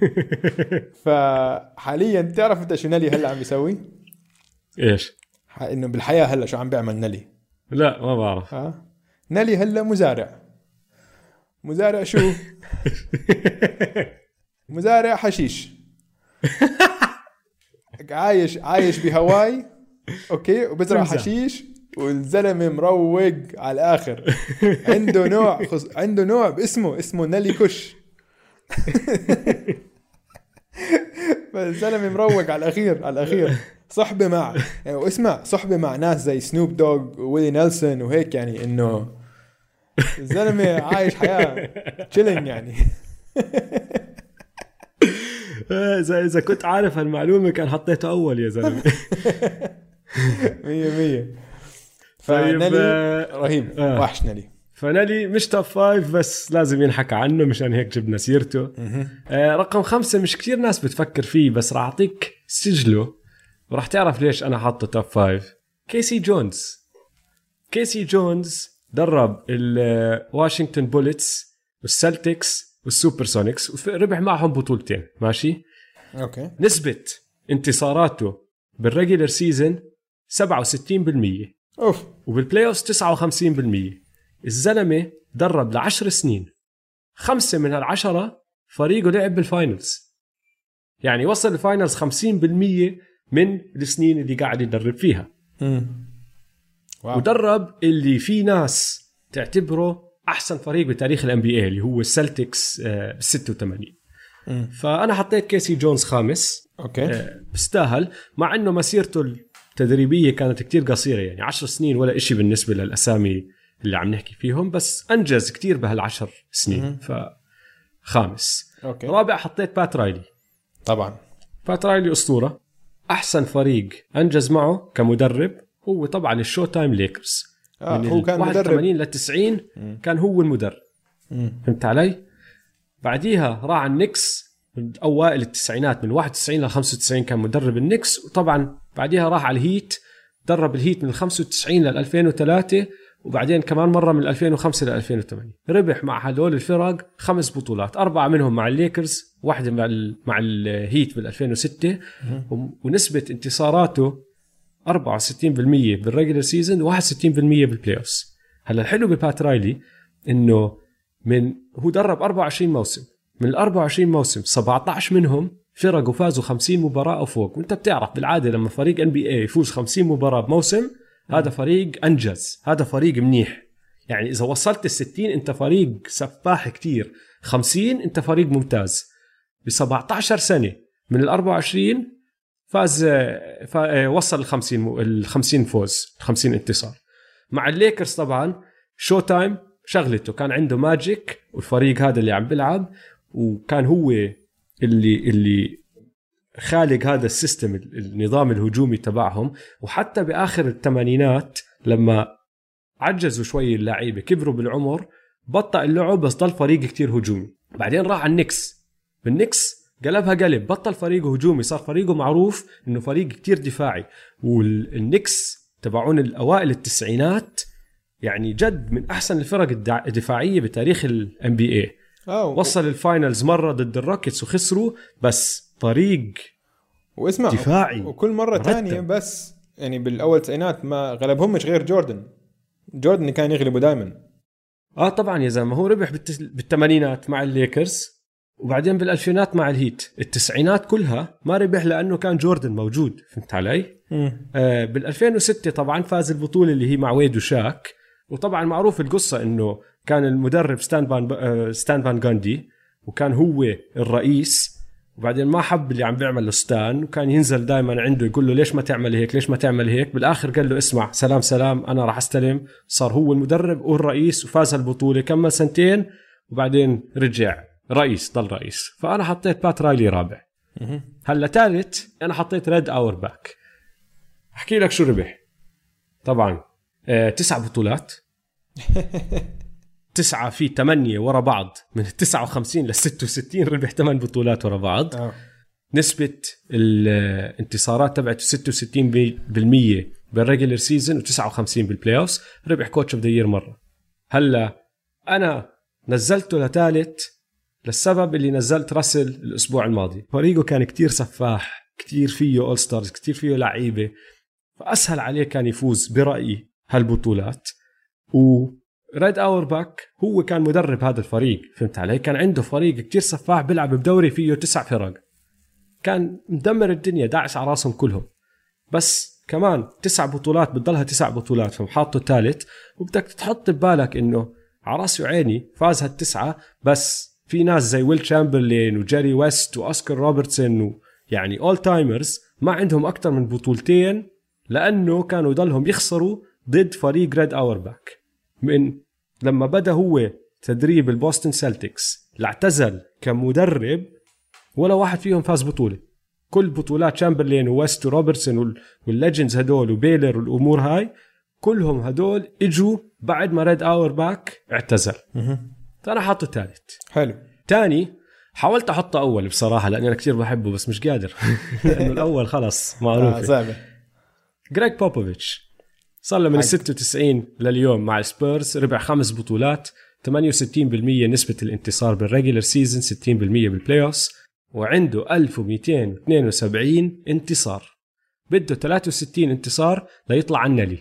فحاليا تعرف أنت شو نالي هلأ عم بيسوي؟ إيش؟ إنه بالحياة هلأ شو عم بيعمل نالي لا ما بعرف. ها؟ نالي هلأ مزارع. مزارع شو؟ مزارع حشيش. عايش عايش بهواي أوكي؟ وبزرع. حشيش والزلمة مروق على الآخر. عنده نوع خص... عنده نوع باسمه اسمه نالي كش. فالزلمة مروق على الأخير على الأخير. صحبة مع يعني واسمع صحبة مع ناس زي سنوب دوغ وويلي نيلسون وهيك يعني إنه الزلمة عايش حياة chilling يعني. اذا إذا كنت عارف هالمعلومة كان حطيته أول يا زلمة. مية مية. فنيلي آه، رهيب. آه. وحش نيلي فنيلي مش top five بس لازم ينحكى عنه مشان هيك جبنا سيرته. آه رقم خمسة مش كتير ناس بتفكر فيه بس راح أعطيك سجله. وراح تعرف ليش أنا حاطه top five كيسي جونز. كيسي جونز درب ال Washington Bullets وال Celtics وال SuperSonics وربح معهم بطولتين ماشي؟ okay. نسبة انتصاراته بال regular season 67% أوف. وبال playoff 59% الزلمة درب لعشر سنين. خمسة من هالعشره فريقه لعب بال finals يعني وصل ال finals 50% من السنين اللي قاعد يدرب فيها. مم. wow. ودرب اللي في ناس تعتبره أحسن فريق بتاريخ ال NBA اللي هو ال Celtics ب 86 مم. فأنا حطيت كيسي جونز خامس. okay. آه، بيستاهل مع إنه مسيرته التدريبية كانت كتير قصيرة يعني 10 سنين ولا إشي بالنسبة للأسامي اللي عم نحكي فيهم بس أنجز كتير بهالعشر سنين. ف خامس. okay. رابع حطيت بات رايلي طبعا. بات رايلي أسطورة. أحسن فريق أنجز معه كمدرب هو طبعا ال Showtime Lakers آه من هو كان مدرب 81 ل 90 مم. كان هو المدرب. فهمت علي؟ بعديها راح على ال Knicks من أوائل التسعينات من 91 ل 95 كان مدرب ال Knicks وطبعا بعديها راح على ال Heat درب ال Heat من 95 لل 2003 وبعدين كمان مرة من 2005 ل 2008 ربح مع هدول الفرق خمس بطولات أربعة منهم مع الليكرز واحدة مع ال مع ال Heat بال 2006 و- ونسبة انتصاراته 64% بال regular season و61% بال playoff هلا الحلو ببات رايلي إنه من هو درب 24 موسم. من ال 24 موسم 17 منهم فرقوا فازوا 50 مباراة أو فوق. وأنت بتعرف بالعادة لما فريق ان بي اي يفوز 50 مباراة بموسم هذا فريق أنجز. هذا فريق منيح. يعني إذا وصلت ال 60 أنت فريق سفاح كتير. 50 أنت فريق ممتاز. ب 17 سنة من ال 24 فاز فا وصل ال 50 مو- ال 50 فوز 50 انتصار. مع الليكرز طبعا Showtime شغلته كان عنده ماجيك والفريق هذا اللي عم بيلعب وكان هو اللي اللي خالق هذا ال system النظام الهجومي تبعهم. وحتى بآخر الثمانينات لما عجزوا شوي اللعيبة كبروا بالعمر بطأ اللعب بس ضل فريق كتير هجومي. بعدين راح على ال Knicks. بال Knicks قلبها قلب بطل فريقه هجومي صار فريقه معروف إنه فريق كتير دفاعي. وال Knicks تبعون الأوائل التسعينات يعني جد من أحسن الفرق الدفاعية بتاريخ ال NBA وصل ال finals مرة ضد ال Rockets وخسروا بس فريق واسمع دفاعي. وكل مرة. ثانية بس يعني بالأول تسعينات ما غلبهمش غير جوردن. جوردن كان يغلبه دائما آه طبعا يا زلمة هو ربح. بالثمانينات مع الليكرز. وبعدين بالألفينات مع ال Heat. التسعينات كلها ما ربح لأنه كان جوردن موجود فهمت علي؟ آه بال 2006 طبعا فاز البطولة اللي هي مع ويد وشاك وطبعا معروف القصة إنه كان المدرب ستان فان آه ستان فان جاندي وكان هو الرئيس. وبعدين ما حب اللي عم بيعمله ستان وكان ينزل دائما عنده يقول له ليش ما تعمل هيك؟ ليش ما تعمل هيك؟ بالآخر قال له اسمع سلام سلام أنا راح أستلم. صار هو المدرب والرئيس وفاز البطولة. كمل سنتين وبعدين رجع. رئيس ضل رئيس. فأنا حطيت بات رايلي رابع. هلا ثالث أنا حطيت ريد اورباك أحكي لك شو ربح. طبعا آه، تسع بطولات. تسعة في ثمانية ورا بعض. من ال 59 لل 66 ربح ثمان بطولات ورا بعض. آه. نسبة الانتصارات تبعته 66% بال regular season و59 بال playoff ربح coach of the year مرة. هلا أنا نزلته لثالث للسبب اللي نزلت راسل الأسبوع الماضي. فريقه كان كتير سفاح كتير فيه all stars كتير فيه لعيبة. فأسهل عليه كان يفوز برايي هالبطولات. و ريد اورباك هو كان مدرب هذا الفريق فهمت علي؟ كان عنده فريق كتير سفاح بيلعب بدوري فيه تسع فرق. كان مدمر الدنيا داعس على راسهم كلهم. بس كمان تسع بطولات بتضلها تسع بطولات فأنا حاطه ثالث. وبدك تحط ببالك إنه على راسي وعيني فاز هالتسعة بس في ناس زي ويل تشامبرلين وجيري ويست واوسكار روبرتسون يعني old timers ما عندهم أكثر من بطولتين لأنه كانوا يضلهم يخسروا ضد فريق ريد اورباك من لما بدأ هو تدريب البوستن سلتكس لاعتزل كمدرب ولا واحد فيهم فاز بطولة. كل بطولات تشامبرلين وويست وروبرتسون وال- وال legends هدول وبيلر والامور هاي كلهم هدول إجوا بعد ما ريد اورباك اعتزل فأنا حاطه ثالث حلو. تاني حاولت أحطه أول بصراحة لأني أنا كثير بحبه بس مش قادر. لأنه الأول خلص آه معروف صعبة. جريج بوبوفيتش صار له من ال 96 لليوم مع السبيرز ربح خمس بطولات 68% نسبة الانتصار بال regular season 60% بال playoffs وعنده 1272 انتصار. بده 63 انتصار ليطلع عن نيلي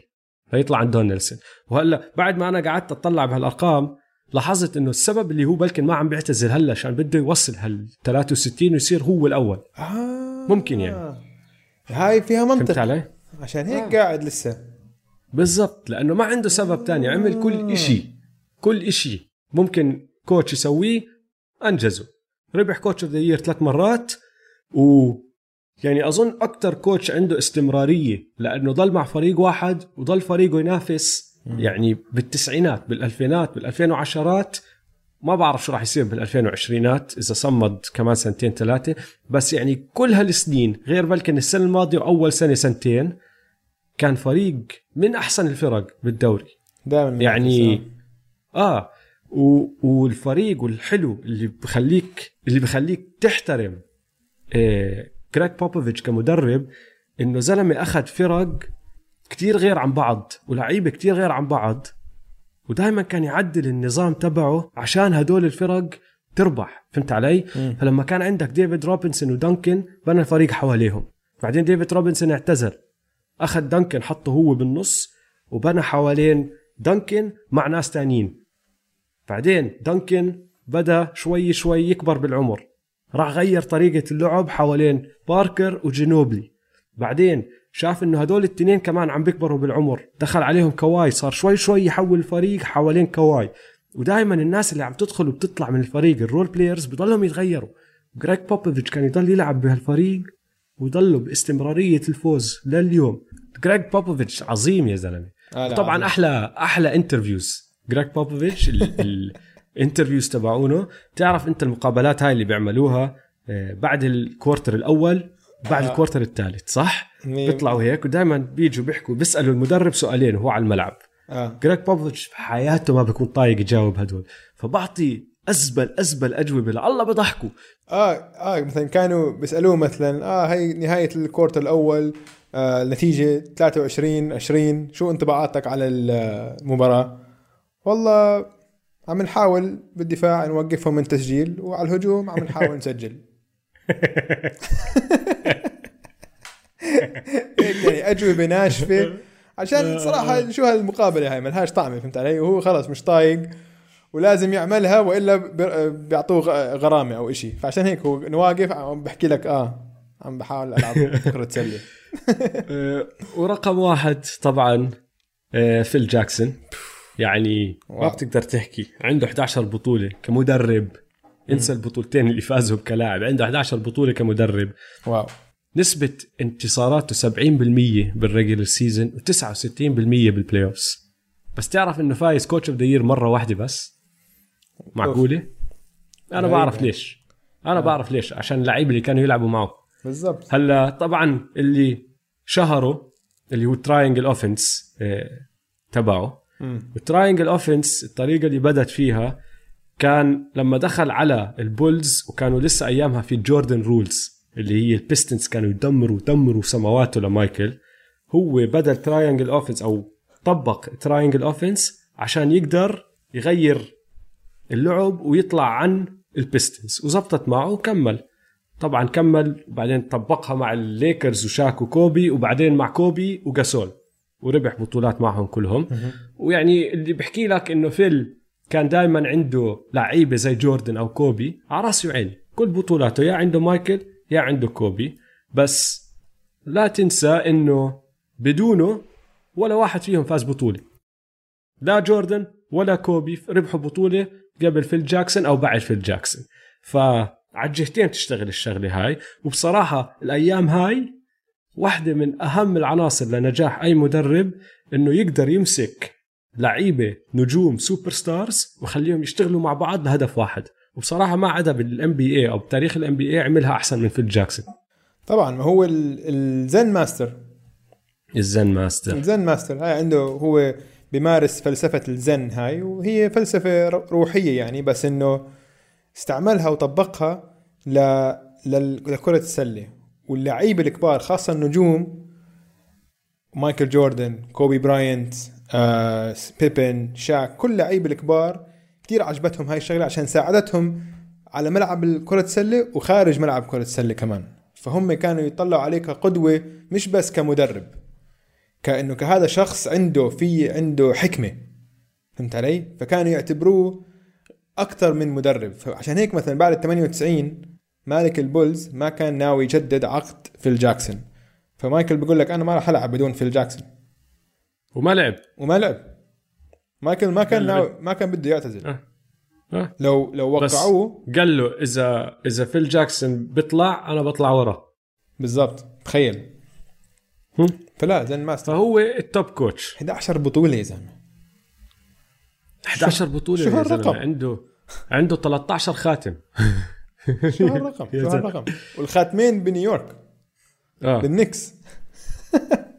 ليطلع عن دون نيلسون. وهلا بعد ما أنا قعدت أطلع بهالأرقام لاحظت إنه السبب اللي هو بلكن ما عم بيعتزل هلا عشان بده يوصل هال 63 ويصير هو الأول. آه. ممكن يعني. هاي فيها فهمت منطق علي؟ عشان هيك قاعد لسه. بالضبط لأنه ما عنده سبب تاني عمل كل إشي كل إشي ممكن كوتش يسويه أنجزه. ربح coach of the year ثلاث مرات و يعني أظن أكثر coach عنده استمرارية لأنه ضل مع فريق واحد وضل فريقه ينافس يعني بالتسعينات بالألفينات بالألفين ما بعرف شو راح يصير بالألفين إذا صمد كمان سنتين ثلاثة بس يعني كل هالسنين غير بلكن السنة الماضية واول سنة سنتين كان فريق من أحسن الفرق بالدوري. دائما يعني آه و... والفريق والحلو اللي بخليك اللي بخليك تحترم آه جريج بوبوفيتش كمدرب إنه زلمة أخذ فرق كتير غير عن بعض ولعيبة كتير غير عن بعض. ودائما كان يعدل النظام تبعه عشان هدول الفرق تربح فهمت علي؟ مم. فلما كان عندك ديفيد روبنسون ودانكن بنى الفريق حواليهم. بعدين ديفيد روبنسون اعتزل. أخذ دانكن حطه هو بالنص وبنى حوالين دانكن مع ناس تانيين. بعدين دانكن بدأ شوي شوي يكبر بالعمر. راح غير طريقة اللعب حوالين باركر وجنوبلي. بعدين شاف إنه هدول التنين كمان عم بيكبروا بالعمر. دخل عليهم كواي صار شوي شوي يحول الفريق حوالين كواي. ودائما الناس اللي عم تدخل وبتطلع من الفريق ال role players بضلهم يتغيروا. جريج بوبوفيتش كان يضل يلعب بهالفريق ويضلوا باستمرارية الفوز لليوم. جريج بوبوفيتش عظيم يا زلمة. آه طبعا عظيم. أحلى أحلى interviews جريج بوبوفيتش ال interviews تبعونه. تعرف أنت المقابلات هاي اللي بيعملوها آه، بعد ال quarter الأول بعد آه. ال quarter الثالث صح؟ مية- بيطلعوا هيك ودائما بيجوا بيحكوا بيسألوا المدرب سؤالين وهو على الملعب. آه. جريج بوبوفيتش في حياته ما بيكون طايق يجاوب هدول. فبعطي أزبل أزبل أجوبة والله بضحكوا آه آه مثلا كانوا بيسألوه مثلا آه هي نهاية الكورت الأول آه النتيجة 23 20 شو انطباعاتك على المباراة؟ والله عم نحاول بالدفاع نوقفهم من تسجيل وعلى الهجوم عم نحاول نسجل. يعني أجوبة ناشفة. عشان صراحة شو هالمقابلة هاي ملهاش طعمه فهمت علي؟ وهو خلص مش طايق ولازم يعملها وإلا بيعطوه غرامة أو إشي. فعشان هيك هو واقف عم بحكي لك آه عم بحاول ألعب كره سلة. آه، ورقم واحد طبعا آه، فيل جاكسون. يعني ما. بتقدر تحكي. عنده 11 بطولة كمدرب. انسى البطولتين اللي فازهم كلاعب. عنده 11 بطولة كمدرب. واو. نسبة انتصاراته 70% بال regular season و69% بال playoffs بس تعرف إنه فايز coach of the year مرة واحدة بس؟ معقولة؟ أنا. بعرف ليش. أنا بعرف ليش. عشان اللعيبة اللي كانوا يلعبوا معه. بالضبط. هلا طبعا اللي شهره اللي هو triangle offense تبعه. مم. ال triangle offense الطريقة اللي بدت فيها كان لما دخل على البولز وكانوا لسه أيامها في Jordan rules اللي هي البيستنز كانوا يدمروا يدمروا سماواته لمايكل. هو بدا ال triangle offense أو طبق triangle offense عشان يقدر يغير اللعب ويطلع عن البيستنز وزبطت معه وكمل. طبعا كمل وبعدين طبقها مع الليكرز وشاك وكوبي وبعدين مع كوبي وجاسول. وربح بطولات معهم كلهم. ويعني اللي بحكي لك إنه فيل كان دائما عنده لعيبة زي جوردن أو كوبي على راسي وعيني كل بطولاته يا عنده مايكل يا عنده كوبي. بس لا تنسى إنه بدونه ولا واحد فيهم فاز بطولة. لا جوردن ولا كوبي ربحوا بطولة قبل فيل جاكسون أو بعد فيل جاكسون. فعلى الجهتين تشتغل الشغلة هاي. وبصراحة الأيام هاي واحدة من أهم العناصر لنجاح أي مدرب إنه يقدر يمسك لعيبة نجوم superstars ويخليهم يشتغلوا مع بعض لهدف واحد. وبصراحة ما حدا بال NBA أو بتاريخ ال NBA عملها أحسن من فيل جاكسون. طبعا ما هو ال- ال Zen master. ال Zen master. ال Zen master هاي عنده هو بيمارس فلسفة الزن هاي وهي فلسفة روحية يعني بس إنه استعملها وطبقها ل... لل... لكرة السلة. واللعيبة الكبار خاصة النجوم مايكل جوردن كوبي براينت آه، بيبن شاك كل لعيبة الكبار كتير عجبتهم هاي الشغلة عشان ساعدتهم على ملعب كرة السلة وخارج ملعب كرة السلة كمان. فهم كانوا يطلعوا عليه كقدوة مش بس كمدرب كأنه كهذا شخص عنده في عنده حكمة. فهمت علي؟ فكانوا يعتبروه أكثر من مدرب. فعشان هيك مثلا بعد ال 98 مالك البولز ما كان ناوي يجدد عقد فيل جاكسون. فمايكل بيقول لك أنا ما راح ألعب بدون فيل جاكسون. وما لعب. وما لعب. مايكل ما كان ناوي ما كان بده يعتزل. أه. أه. لو لو وقعوه قال له اذا إذا فيل جاكسون بيطلع أنا بطلع ورا. بالضبط. تخيل. فال Zen Master. فهو ال top coach 11 بطولة يا زلمة. 11 بطولة شو هالرقم عنده عنده 13 خاتم. شو هالرقم شو هالرقم والخاتمين بنيويورك. آه. بالنكس.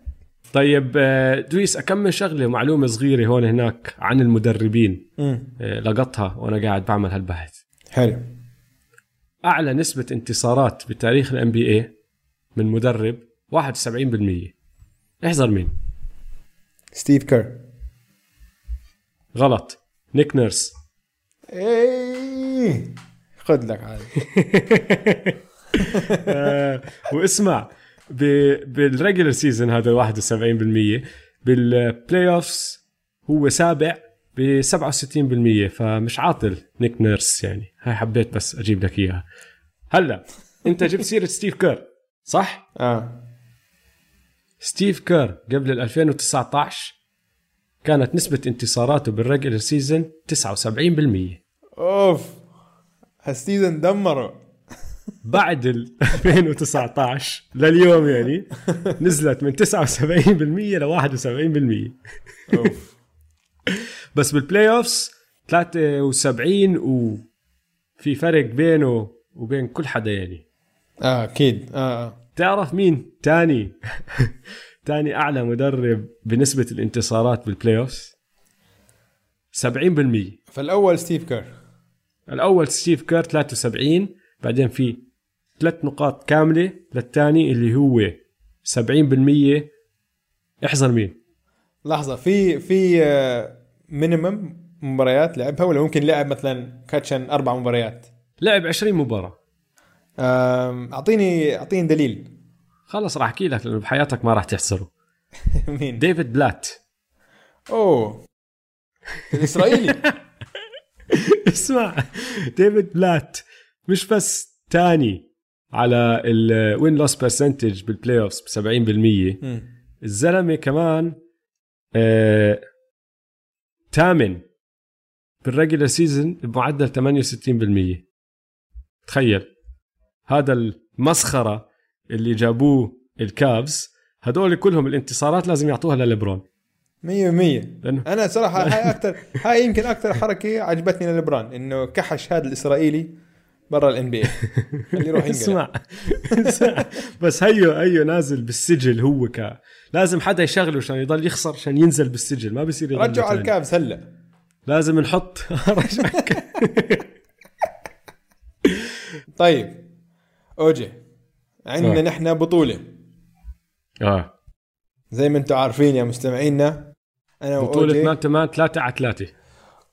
طيب آه، دويس اكمل شغلة معلومة صغيرة هون هناك عن المدربين؟ م. آه، لقطها وأنا قاعد بعمل هالبحث. حلو. أعلى نسبة انتصارات بتاريخ ال NBA من مدرب 71% احذر مين؟ ستيف كير. غلط. نيك نيرس. إيه. خذ لك عادي. آه، واسمع بال regular season هذا 71% بال playoffs هو سابع ب 67% فمش عاطل نيك نيرس يعني. هاي حبيت بس أجيب لك إياها. هلا أنت جبت سيرة ستيف كير صح؟ آه. ستيف كير قبل 2019 كانت نسبة انتصاراته بال regular season 79% أوف هال season دمره بعد ال 2019 لليوم يعني نزلت من 79% ل 71% أوف. بس بال playoffs 73 وفي فرق بينه وبين كل حدا يعني. آه أكيد. آه, آه. تعرف مين تاني؟ تاني أعلى مدرب بنسبة الانتصارات بال playoff 70% فالأول ستيف كير. الأول ستيف كير 73 بعدين في ثلاث نقاط كاملة للثاني اللي هو 70% احذر مين؟ لحظة في في minimum آه، مباريات لعبها ولا ممكن لعب مثلا كاتشن أربع مباريات؟ لعب 20 مباراة. أعطيني أعطيني دليل. خلص راح أحكي لك لأنه بحياتك ما راح تحصره. مين؟ ديفيد بلات. أوه. الإسرائيلي. اسمع ديفيد بلات. مش بس تاني على ال win loss percentage بال playoffs ب 70% الزلمة كمان آه ثامن بال regular season بمعدل 68% تخيل. هذا المسخرة اللي جابوه الكافز هدول كلهم الانتصارات لازم يعطوها لليبرون 100% لأنه أنا صراحة هاي أكثر هاي يمكن أكثر حركة عجبتني لليبرون إنه كحش هذا الإسرائيلي برا ال NBA خليه يروح اسمع. بس هيو هيو نازل بالسجل هو ك لازم حدا يشغله عشان يضل يخسر عشان ينزل بالسجل. ما بصير رجعوا على الكافز هلا. لازم نحط طيب. أوجي. عندنا آه. نحن بطولة. آه. زي ما أنتم عارفين يا مستمعينا أنا بطولة مان تمان 3 على 3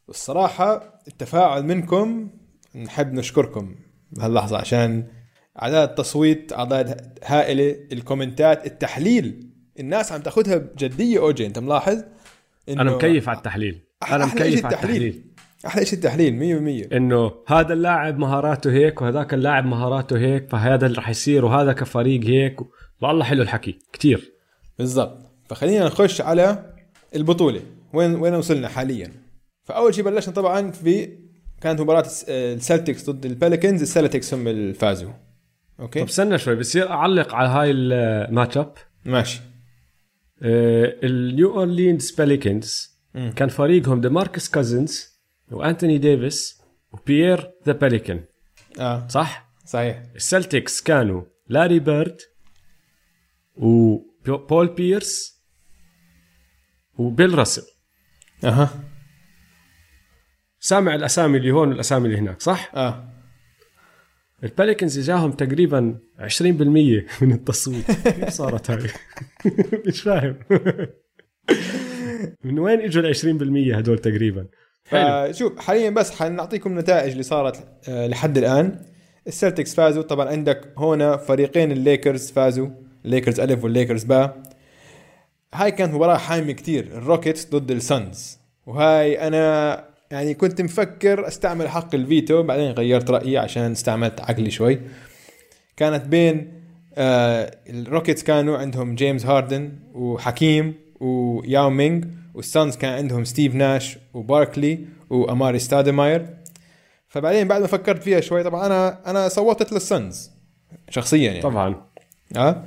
الصراحة التفاعل منكم نحب نشكركم بهاللحظة عشان أعداد التصويت أعداد هائلة الكومنتات التحليل. الناس عم تاخذها بجدية أوجي أنت ملاحظ؟ أنا مكيف على التحليل. أنا مكيف على التحليل. أحلى شيء التحليل 100% إنه هذا اللاعب مهاراته هيك وهذاك اللاعب مهاراته هيك فهذا اللي راح يصير وهذا كفريق هيك. والله حلو الحكي كتير. بالضبط. فخلينا نخش على البطولة. وين وين وصلنا حاليا؟ فأول شيء بلشنا طبعا في كانت مباراة السلتكس ضد البليكنز السلتكس هم اللي فازوا. okay؟ طب استنى شوي بصير أعلق على هاي ال matchup ماشي. آه النيو اورلينز بليكنز كان فريقهم ديماركس كازنز وانتوني ديفيس وبيير the Pelican آه. صح؟ صحيح. السلتكس كانوا لاري بيرد و بو- بول بيرس وبيل راسل أها. سامع الأسامي اللي هون والأسامي اللي هناك صح؟ آه. البليكنز إجاهم تقريبا 20% من التصويت. كيف صارت هاي؟ مش فاهم. من وين إجوا ال 20% هدول تقريبا؟ حلو. فشوف حاليا بس حنعطيكم النتائج اللي صارت آه، لحد الآن. السلتكس فازوا. طبعا عندك هنا فريقين الليكرز فازوا. الليكرز ألف والليكرز باء. هاي كانت مباراة حامية كتير. الروكيتس ضد السانز. وهاي أنا يعني كنت مفكر أستعمل حق الفيتو بعدين غيرت رأيي عشان استعملت عقلي شوي. كانت بين آه الروكيتس كانوا عندهم جيمس هاردن وحكيم وياو مينغ والسانز كان عندهم ستيف ناش وباركلي وأماري ستادماير فبعدين بعد ما فكرت فيها شوي طبعا أنا أنا صوتت للسانز شخصيا يعني. طبعا. آه,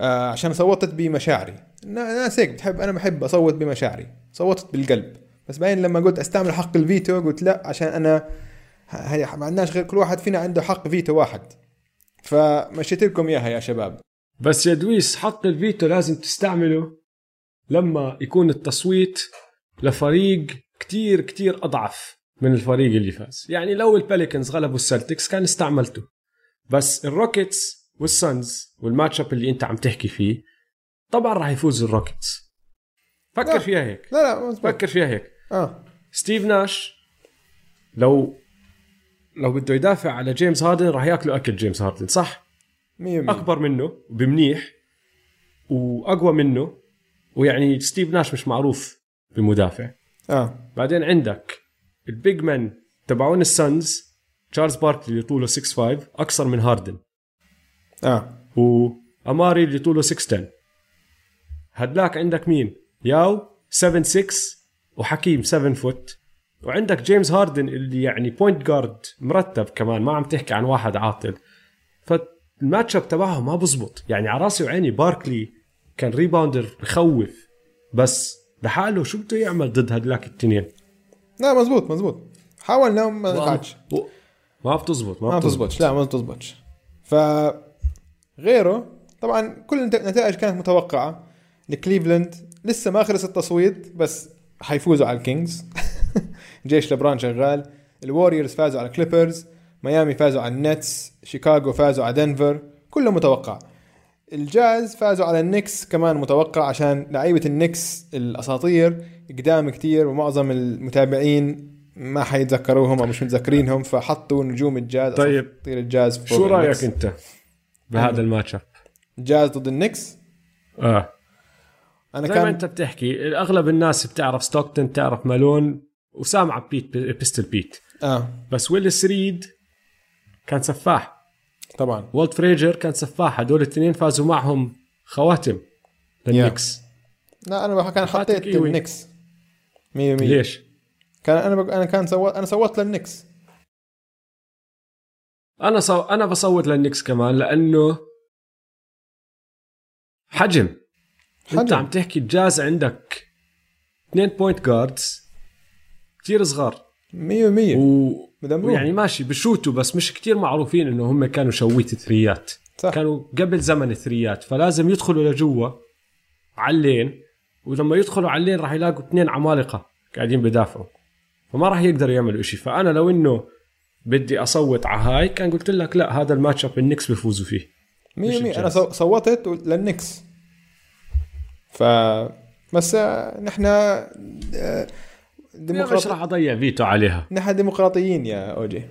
آه عشان صوتت بمشاعري. نا- ناس هيك بتحب أنا بحب أصوت بمشاعري. صوتت بالقلب. بس بعدين لما قلت أستعمل حق الفيتو قلت لا عشان أنا هي ما عندناش غير كل واحد فينا عنده حق فيتو واحد. فمشيت لكم إياها يا شباب. بس يا دويس حق الفيتو لازم تستعمله لما يكون التصويت لفريق كتير كتير أضعف من الفريق اللي فاز. يعني لو البليكنز غلبوا السلتكس كان استعملته. بس الروكيتس والسانز وال matchup اللي أنت عم تحكي فيه طبعا راح يفوز الروكيتس. لا. فكر فيها هيك. لا لا مزبوط. فكر فيها هيك. آه. ستيف ناش لو لو بده يدافع على جيمس هاردن راح ياكله أكل جيمس هاردن صح؟ 100% أكبر منه وبمنيح وأقوى منه ويعني ستيف ناش مش معروف بمدافع. آه. بعدين عندك ال big man تبعون السانز تشارلز باركلي اللي طوله 6'5 اقصر من هاردن. آه. وأماري اللي طوله 6'10 هدلاك عندك مين؟ ياو 7'6 وحكيم 7 foot وعندك جيمس هاردن اللي يعني point guard مرتب كمان ما عم تحكي عن واحد عاطل. فال match up تبعهم ما بزبط. يعني على راسي وعيني باركلي كان rebounder بخوف بس لحاله شو بده يعمل ضد هدلاك التنين؟ لا مزبوط مزبوط. حاولنا وما نفعش ما بتزبط ما بتزبطش لا ما بتزبطش. ف غيره طبعا كل النت- النتائج كانت متوقعة. لكليفلاند لسه ما خلص التصويت بس حيفوزوا على الكينجز. جيش لبران شغال. الوريورز فازوا على كليبرز ميامي فازوا على النتس شيكاغو فازوا على دنفر كله متوقع. الجاز فازوا على النكس كمان متوقع عشان لعيبة النكس الأساطير. قدام كتير ومعظم المتابعين ما حيتذكروهم أو مش متذكرينهم فحطوا نجوم الجاز طيب. أساطير الجاز فوق شو رأيك النكس. أنت بهذا ال match up؟ الجاز ضد النكس آه. أنا زي ما كان أنت بتحكي أغلب الناس بتعرف ستوكتون بتعرف مالون وسامعه بيت Pistol Pete. آه. بس ويليس ريد كان سفاح. طبعا. والت فريزر كان سفاح. هدول الاثنين فازوا معهم خواتم للنكس لا أنا كان حطيت. النكس. 100% ليش؟ كان أنا بق... أنا كان صوت أنا صوت للنكس. أنا صو... أنا بصوت للنكس كمان لأنه حجم. حجم انت. عم تحكي الجاز عندك اثنين point guards كثير صغار. 100% و... يعني ماشي بشوتوا بس مش كتير معروفين إنه هم كانوا شويتة three ات. صح. كانوا قبل زمن ال three ات. فلازم يدخلوا لجوا على ال lane ولما يدخلوا على ال lane راح يلاقوا اثنين عمالقة قاعدين بدافعوا. فما راح يقدروا يعملوا إشي. فأنا لو إنه بدي أصوت على هاي كان قلت لك لا هذا ال match up النكس بيفوزوا فيه. 100% أنا صوتت للنكس. ف بس آه، نحن آه، مش ديمقراطي راح أضع فيتو عليها. نحن ديمقراطيين يا أوجي.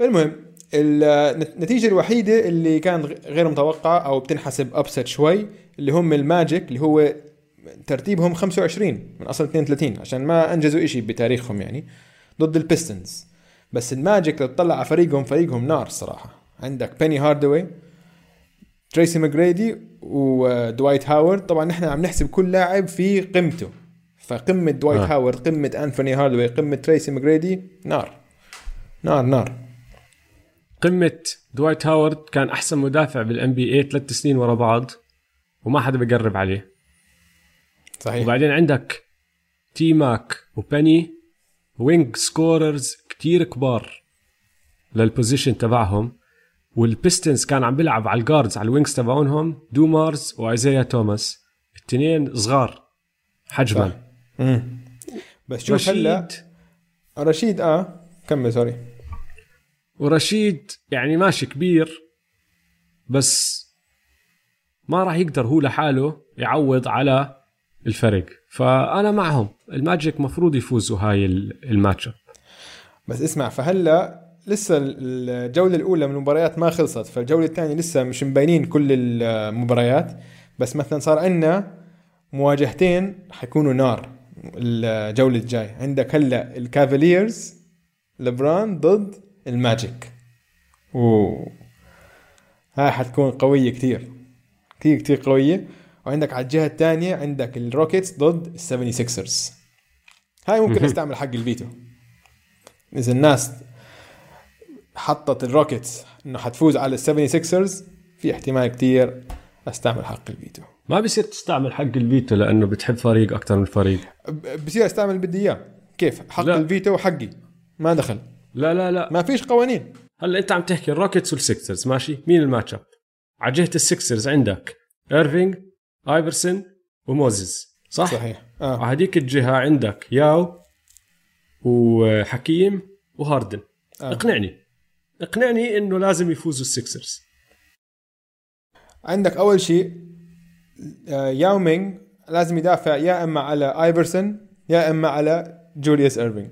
المهم النتيجة الوحيدة اللي كانت غير متوقعة أو بتنحسب أبسط شوي اللي هم الماجيك اللي هو ترتيبهم 25 من أصل 32 عشان ما أنجزوا إشي بتاريخهم يعني ضد البيستونز بس الماجيك لو تطلع على فريقهم فريقهم نار صراحة. عندك بيني هارداوي تريسي ماجريدي ودوايت هاورد. طبعا نحن عم نحسب كل لاعب في قيمته. فقمة دوايت آه. آه. هاورد قمة أنثوني هارداوي قمة تريسي ماجريدي نار. نار نار. قمة دوايت هاورد كان أحسن مدافع بال NBA ثلاث سنين ورا بعض وما حدا بيقرب عليه. صحيح. وبعدين عندك تي ماك وبني wing scorers كتير كبار لل position تبعهم. والبيستونز كان عم بيلعب على ال guards على ال wings تبعونهم دومارز وايزايا توماس الاثنين صغار حجما. بس شوف هلا رشيد آه كمل sorry ورشيد يعني ماشي كبير بس ما راح يقدر هو لحاله يعوض على الفرق فأنا معهم. الماجيك مفروض يفوزوا هاي ال- الماتش. بس اسمع فهلا لسه الجولة الأولى من المباريات ما خلصت فالجولة الثانية لسه مش مبينين كل المباريات. بس مثلا صار عندنا مواجهتين حيكونوا نار الجولة الجاي عندك هلأ الكافاليرز لبران ضد الماجيك. أوه. هاي حتكون قوية كتير. كتير كتير قوية. وعندك على الجهة الثانية عندك الروكيتس ضد السيفنتي سيكسرز. هاي ممكن أستعمل حق الفيتو. إذا الناس حطت الروكيتس إنه حتفوز على السيفنتي سيكسرز في احتمال كتير أستعمل حق الفيتو ما بصير تستعمل حق الفيتو لأنه بتحب فريق أكثر من فريق. بصير أستعمل اللي بدي إياه. كيف؟ حق لا. الفيتو حقي ما دخل. لا لا لا. ما فيش قوانين. هلا أنت عم تحكي الروكيتس والسكسرز ماشي؟ مين ال match up على جهة السكسرز عندك ايرفينج ايفرسون وموزيس صح؟ صحيح. آه. على هذيك الجهة عندك ياو وحكيم وهاردن آه. اقنعني. اقنعني انه لازم يفوزوا السكسرز عندك أول شيء آه، ياو مينغ لازم يدافع يا إما على آيفرسون يا إما على جوليوس ايرفينج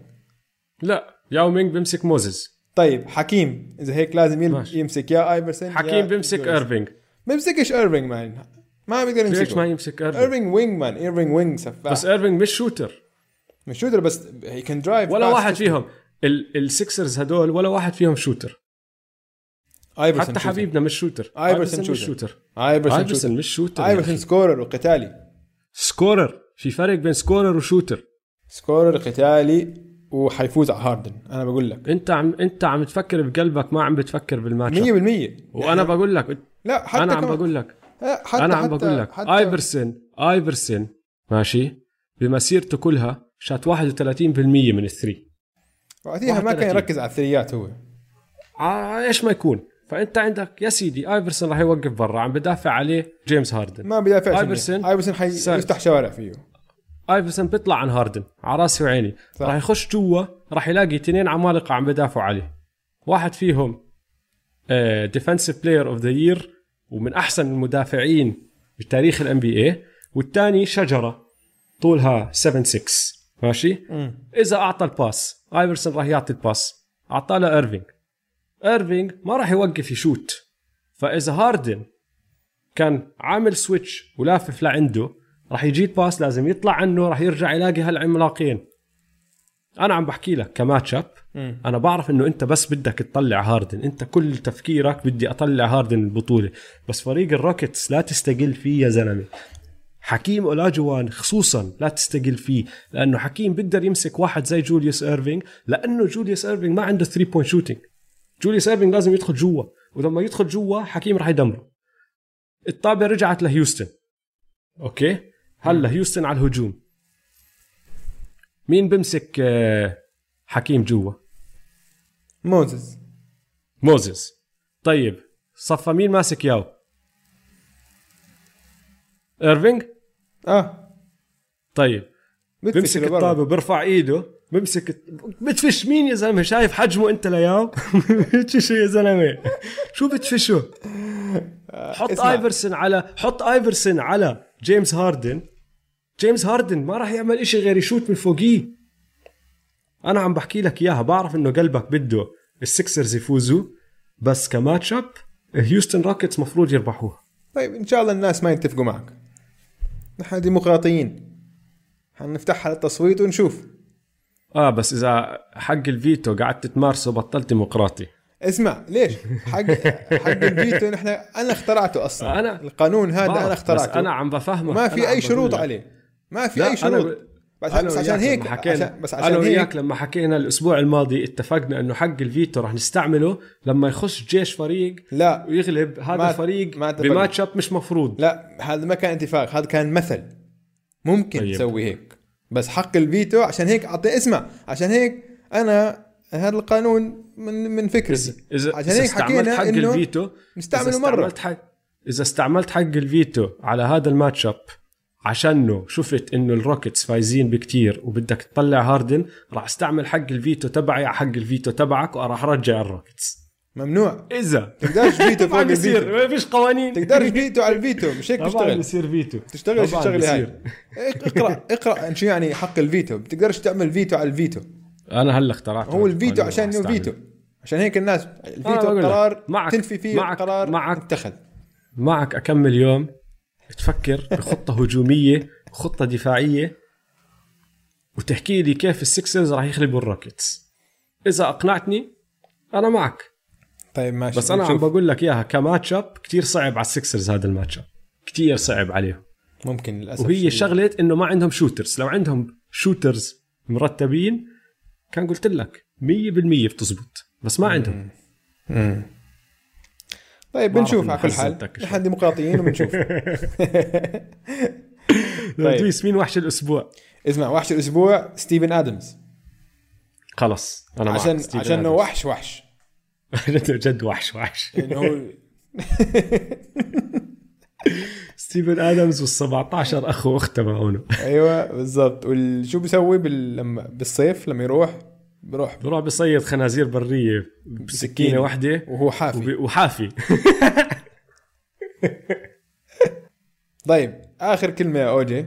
لا ياو مينغ بيمسك موزيس طيب حكيم إذا هيك لازم يل- ماشي. يمسك يا آيفرسون يا حكيم بيمسك جوليوس. ايرفينج بيمسكش ايرفينج مان ما بيقدر ليش يمسكه. ما يمسك ايرفينج ايرفينج wing man ايرفينج wing سفاح. بس ايرفينج مش shooter مش shooter بس he can drive ولا واحد فيهم. السكسرز هدول ولا واحد فيهم shooter. ايفرسون حتى حبيبنا مش shooter. ايفرسون مش shooter. shooter. مش shooter أخي. scorer وقتالي. scorer في فرق بين scorer و shooter. scorer قتالي وحيفوز على هاردن أنا بقول لك. أنت عم أنت عم تفكر بقلبك ما عم بتفكر بالماتش. 100% وأنا بقول لك لا حتى أنا عم بقول لك. حتى أنا عم بقول لك. حتى ايفرسون ايفرسون ماشي بمسيرته كلها شات 31% من ال three. وقتها ما كان 31. يركز على الثريات هو. ع- إيش ما يكون. فأنت عندك يا سيدي آيفرسون راح يوقف برا. عم بدافع عليه جيمس هاردن. ما بيدافعش آيفرسون. آيفرسون. حيفتح شوارع فيه. آيفرسون بيطلع عن هاردن. على راسي وعيني. راح يخش جوا راح يلاقي اثنين عمالقة عم بدافعوا عليه. واحد فيهم Defensive Player of the Year ومن أحسن المدافعين بتاريخ ال NBA والثاني شجرة طولها 7 6 ماشي؟ مم. إذا أعطى ال pass. ايفرسون راح يعطي ال pass. أعطاه لايرفينج ايرفينج ما راح يوقف يشوت. فإذا هاردن كان عامل switch ولافف لعنده راح يجي ال pass لازم يطلع عنه راح يرجع يلاقي هالعملاقين. أنا عم بحكي لك ك matchup. أنا بعرف إنه أنت بس بدك تطلع هاردن. أنت كل تفكيرك بدي أطلع هاردن البطولة. بس فريق ال Rockets لا تستقل فيه يا زلمة. حكيم أولاجوان خصوصا لا تستقل فيه لأنه حكيم بيقدر يمسك واحد زي جوليوس ايرفينج لأنه جوليوس ايرفينج ما عنده 3 point shooting جوليوس ايرفينج لازم يدخل جوا ولما يدخل جوا حكيم راح يدمره. الطابة رجعت لهيوستن. أوكي؟ هلا هيوستن على الهجوم. مين بمسك آه، حكيم جوا موزز. موزيس طيب صفى مين ماسك ياو؟ ايرفينج آه. طيب. لبرا. الطابة بيرفع إيده بمسك بدفش مين يا زلمة؟ شايف حجمه أنت لياو؟ بدفشه يا زلمة؟ شو بدفشه؟ حط اسمع. ايفرسون على حط ايفرسون على جيمس هاردن. جيمس هاردن ما راح يعمل إشي غير يشوت من فوقيه. أنا عم بحكي لك إياها بعرف إنه قلبك بده ال Sixers يفوزوا بس ك matchup هيوستن Rockets مفروض يربحوها. طيب إن شاء الله الناس ما يتفقوا معك. نحن ديمقراطيين. حنفتحها للتصويت ونشوف. آه بس إذا حق الفيتو قعدت تمارسه بطلت ديمقراطي. اسمع ليش؟ حق حق الفيتو نحن أنا اخترعته أصلا. أنا- القانون هذا أنا بس اخترعته. أنا عم بفهمك ما في أي شروط. عليه. ما في أي شروط. بس, عشان وياك هيك لما حكينا عشان بس أنا عشان وياك هيك لما حكينا الأسبوع الماضي اتفقنا إنه حق الفيتو رح نستعمله لما يخش جيش فريق لا ويغلب هذا ما- الفريق ما. بماتش أب مش مفروض. لا هذا ما كان اتفاق هذا كان مثل. ممكن طيب. تسوي هيك. بس حق الفيتو عشان هيك أعطي اسمع عشان هيك أنا هذا القانون من من فكري. اذا عشان إذا هيك استعملت حكينا حق إنه الفيتو نستعمله إذا مره حق إذا استعملت حق الفيتو على هذا ال matchup عشانه شفت انه ال Rockets فايزين بكتير وبدك تطلع هاردن راح استعمل حق الفيتو تبعي على حق الفيتو تبعك وراح ارجع ال Rockets. ممنوع. إذا. تقدرش فيتو فوق الفيتو. بيصير ما فيش قوانين. تقدرش فيتو على الفيتو مش هيك طبعا تشتغل. بيصير فيتو. تشتغل طبعاً الشغله هاي. اقرا اقرأ شو يعني حق الفيتو. بتقدرش تعمل فيتو على الفيتو. أنا هلا اخترعت هو الفيتو عشان إنه فيتو. عشان هيك الناس الفيتو. القرار معك- تنفي فيه معك- القرار معك- خذ معك كم يوم تفكر بخطة هجومية وخطه دفاعية وتحكي لي كيف ال Sixers راح يخربوا ال Rockets. إذا أقنعتني أنا معك. طيب ماشي. بس أنا عم. بقول لك إياها ك matchup كثير صعب على ال Sixers هذا ال matchup كثير صعب عليهم. ممكن للأسف وهي. شغلة إنه ما عندهم shooters لو عندهم shooters مرتبين كان قلت لك 100% بتزبط بس ما عندهم. مم. طيب بنشوف على كل حال. نحن ديمقراطيين وبنشوف طيب. مين وحش الأسبوع اسمع وحش الأسبوع ستيفن آدمز خلص أنا. عشان عشان انه. وحش وحش جد وحش وحش انه هو ستيفن آدمز وال 17 اخ وأخت تبعونه أيوه بالضبط وشو بيسوي بال... بالصيف لما يروح بروح. بروح بصيد خنازير برية بسكينة. واحدة وهو حافي. وب- وحافي. طيب آخر كلمة يا أوجي.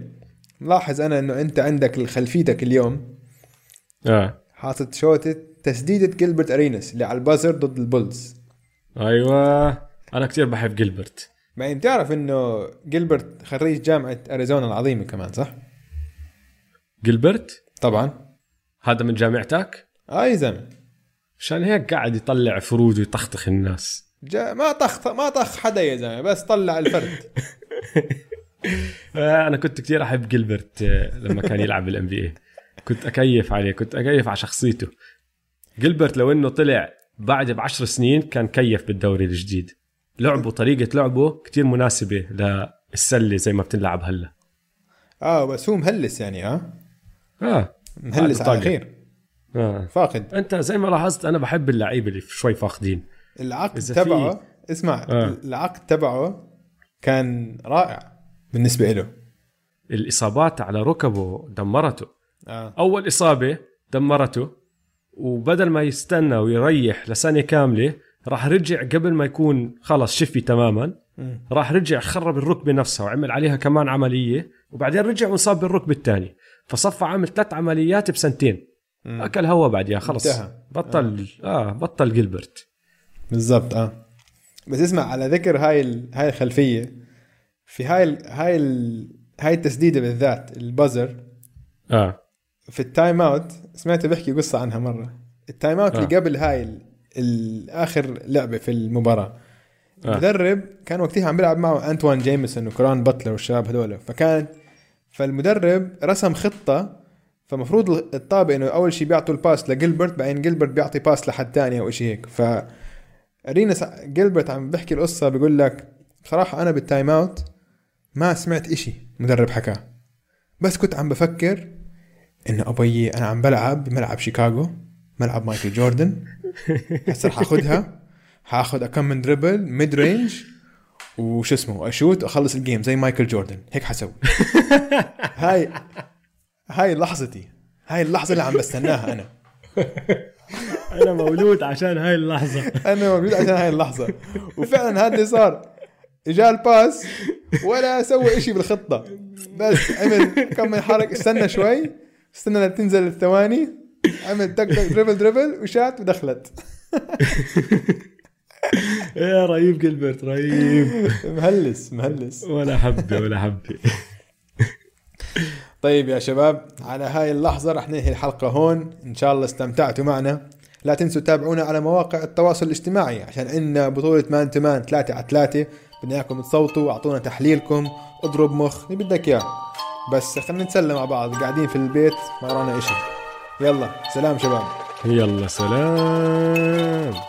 ملاحظ أنا إنه أنت عندك خلفيتك اليوم. آه. حاطط شوطه تسديدة Gilbert Arenas اللي على ال buzzer ضد ال Bulls. أيوه. أنا كتير بحب جيلبرت. بعدين بتعرف إنه جيلبرت خريج جامعة أريزونا العظيمة كمان صح؟ جيلبرت؟ طبعا. هذا من جامعتك؟ آه يا زلمة. عشان هيك قاعد يطلع فرود ويطخطخ الناس. جا ما طخ ما طخ حدا يا زلمة بس طلع الفرد. آه، أنا كنت كتير أحب جيلبرت آه، لما كان يلعب بال NBA كنت أكيف عليه كنت أكيف على شخصيته. جيلبرت لو إنه طلع بعد بعشر سنين كان كيف بالدوري الجديد. لعبه طريقة لعبه كتير مناسبة للسلة زي ما بتنلعب هلا. آه بس هو مهلس يعني آه؟ آه مهلس عنده على طاقة. خير آه. فاقد. أنت زي ما لاحظت أنا بحب اللعيبة اللي شوي فاقدين. العقد إذا في- تبعه اسمع آه. العقد تبعه كان رائع بالنسبة له الإصابات على ركبه دمرته. آه. أول إصابة دمرته وبدل ما يستنى ويريح لسنه كاملة راح رجع قبل ما يكون خلص شفي تماما. راح رجع خرب الركبة نفسها وعمل عليها كمان عملية وبعدين رجع وانصاب بالركبة الثانية. فصفى عامل ثلاث عمليات بسنتين. مم. أكل هوا بعديها خلص انتهى. بطل آه بطل جيلبرت بالضبط آه بس اسمع على ذكر هاي ال... هاي الخلفية في هاي ال... هاي ال... هاي التسديدة بالذات ال buzzer آه في ال time out سمعت بحكي قصة عنها مرة ال time out آه. اللي قبل هاي ال... ال- آخر لعبة في المباراة آه. المدرب كان وقتها عم بيلعب معه أنتوان جيميسون وكارون باتلر والشباب هذول فكان فالمدرب رسم خطة فمفروض الطابة إنه أول شيء بيعطوا ال pass لجيلبرت بعدين جيلبرت بيعطي pass لحد ثاني أو شيء هيك. ف ارينس جيلبرت عم بحكي القصة بيقول لك بصراحة أنا بال time out ما سمعت إشي مدرب حكاه. بس كنت عم بفكر إنه ابي أنا عم بلعب بملعب شيكاغو ملعب مايكل جوردن. هسه رح اخذها حاخذ كم من dribble mid range وش اسمه ا shoot واخلص ال game زي مايكل جوردن. هيك حسوي. هاي هاي لحظتي هاي اللحظة اللي عم بستناها أنا. أنا مولود عشان هاي اللحظة. أنا موجود عشان هاي اللحظة. وفعلا هذا اللي صار. إجا ال pass ولا سوى إشي بالخطة. بس عمل كم من حركة. استنى شوي. استنى لتنزل الثواني. عمل تك تك dribble dribble وشات ودخلت. يا رهيب جيلبرت رهيب. مهلس مهلس. ولا حبه ولا حبه طيب يا شباب على هاي اللحظة رح ننهي الحلقة هون. إن شاء الله استمتعتوا معنا. لا تنسوا تتابعونا على مواقع التواصل الاجتماعي عشان عندنا بطولة man to man 3 على 3 بدنا إياكم تصوتوا واعطونا تحليلكم اضرب مخ اللي بدك إياه. بس خلينا نتسلى مع بعض قاعدين في البيت ما ورانا إشي. يلا سلام شباب. يلا سلام.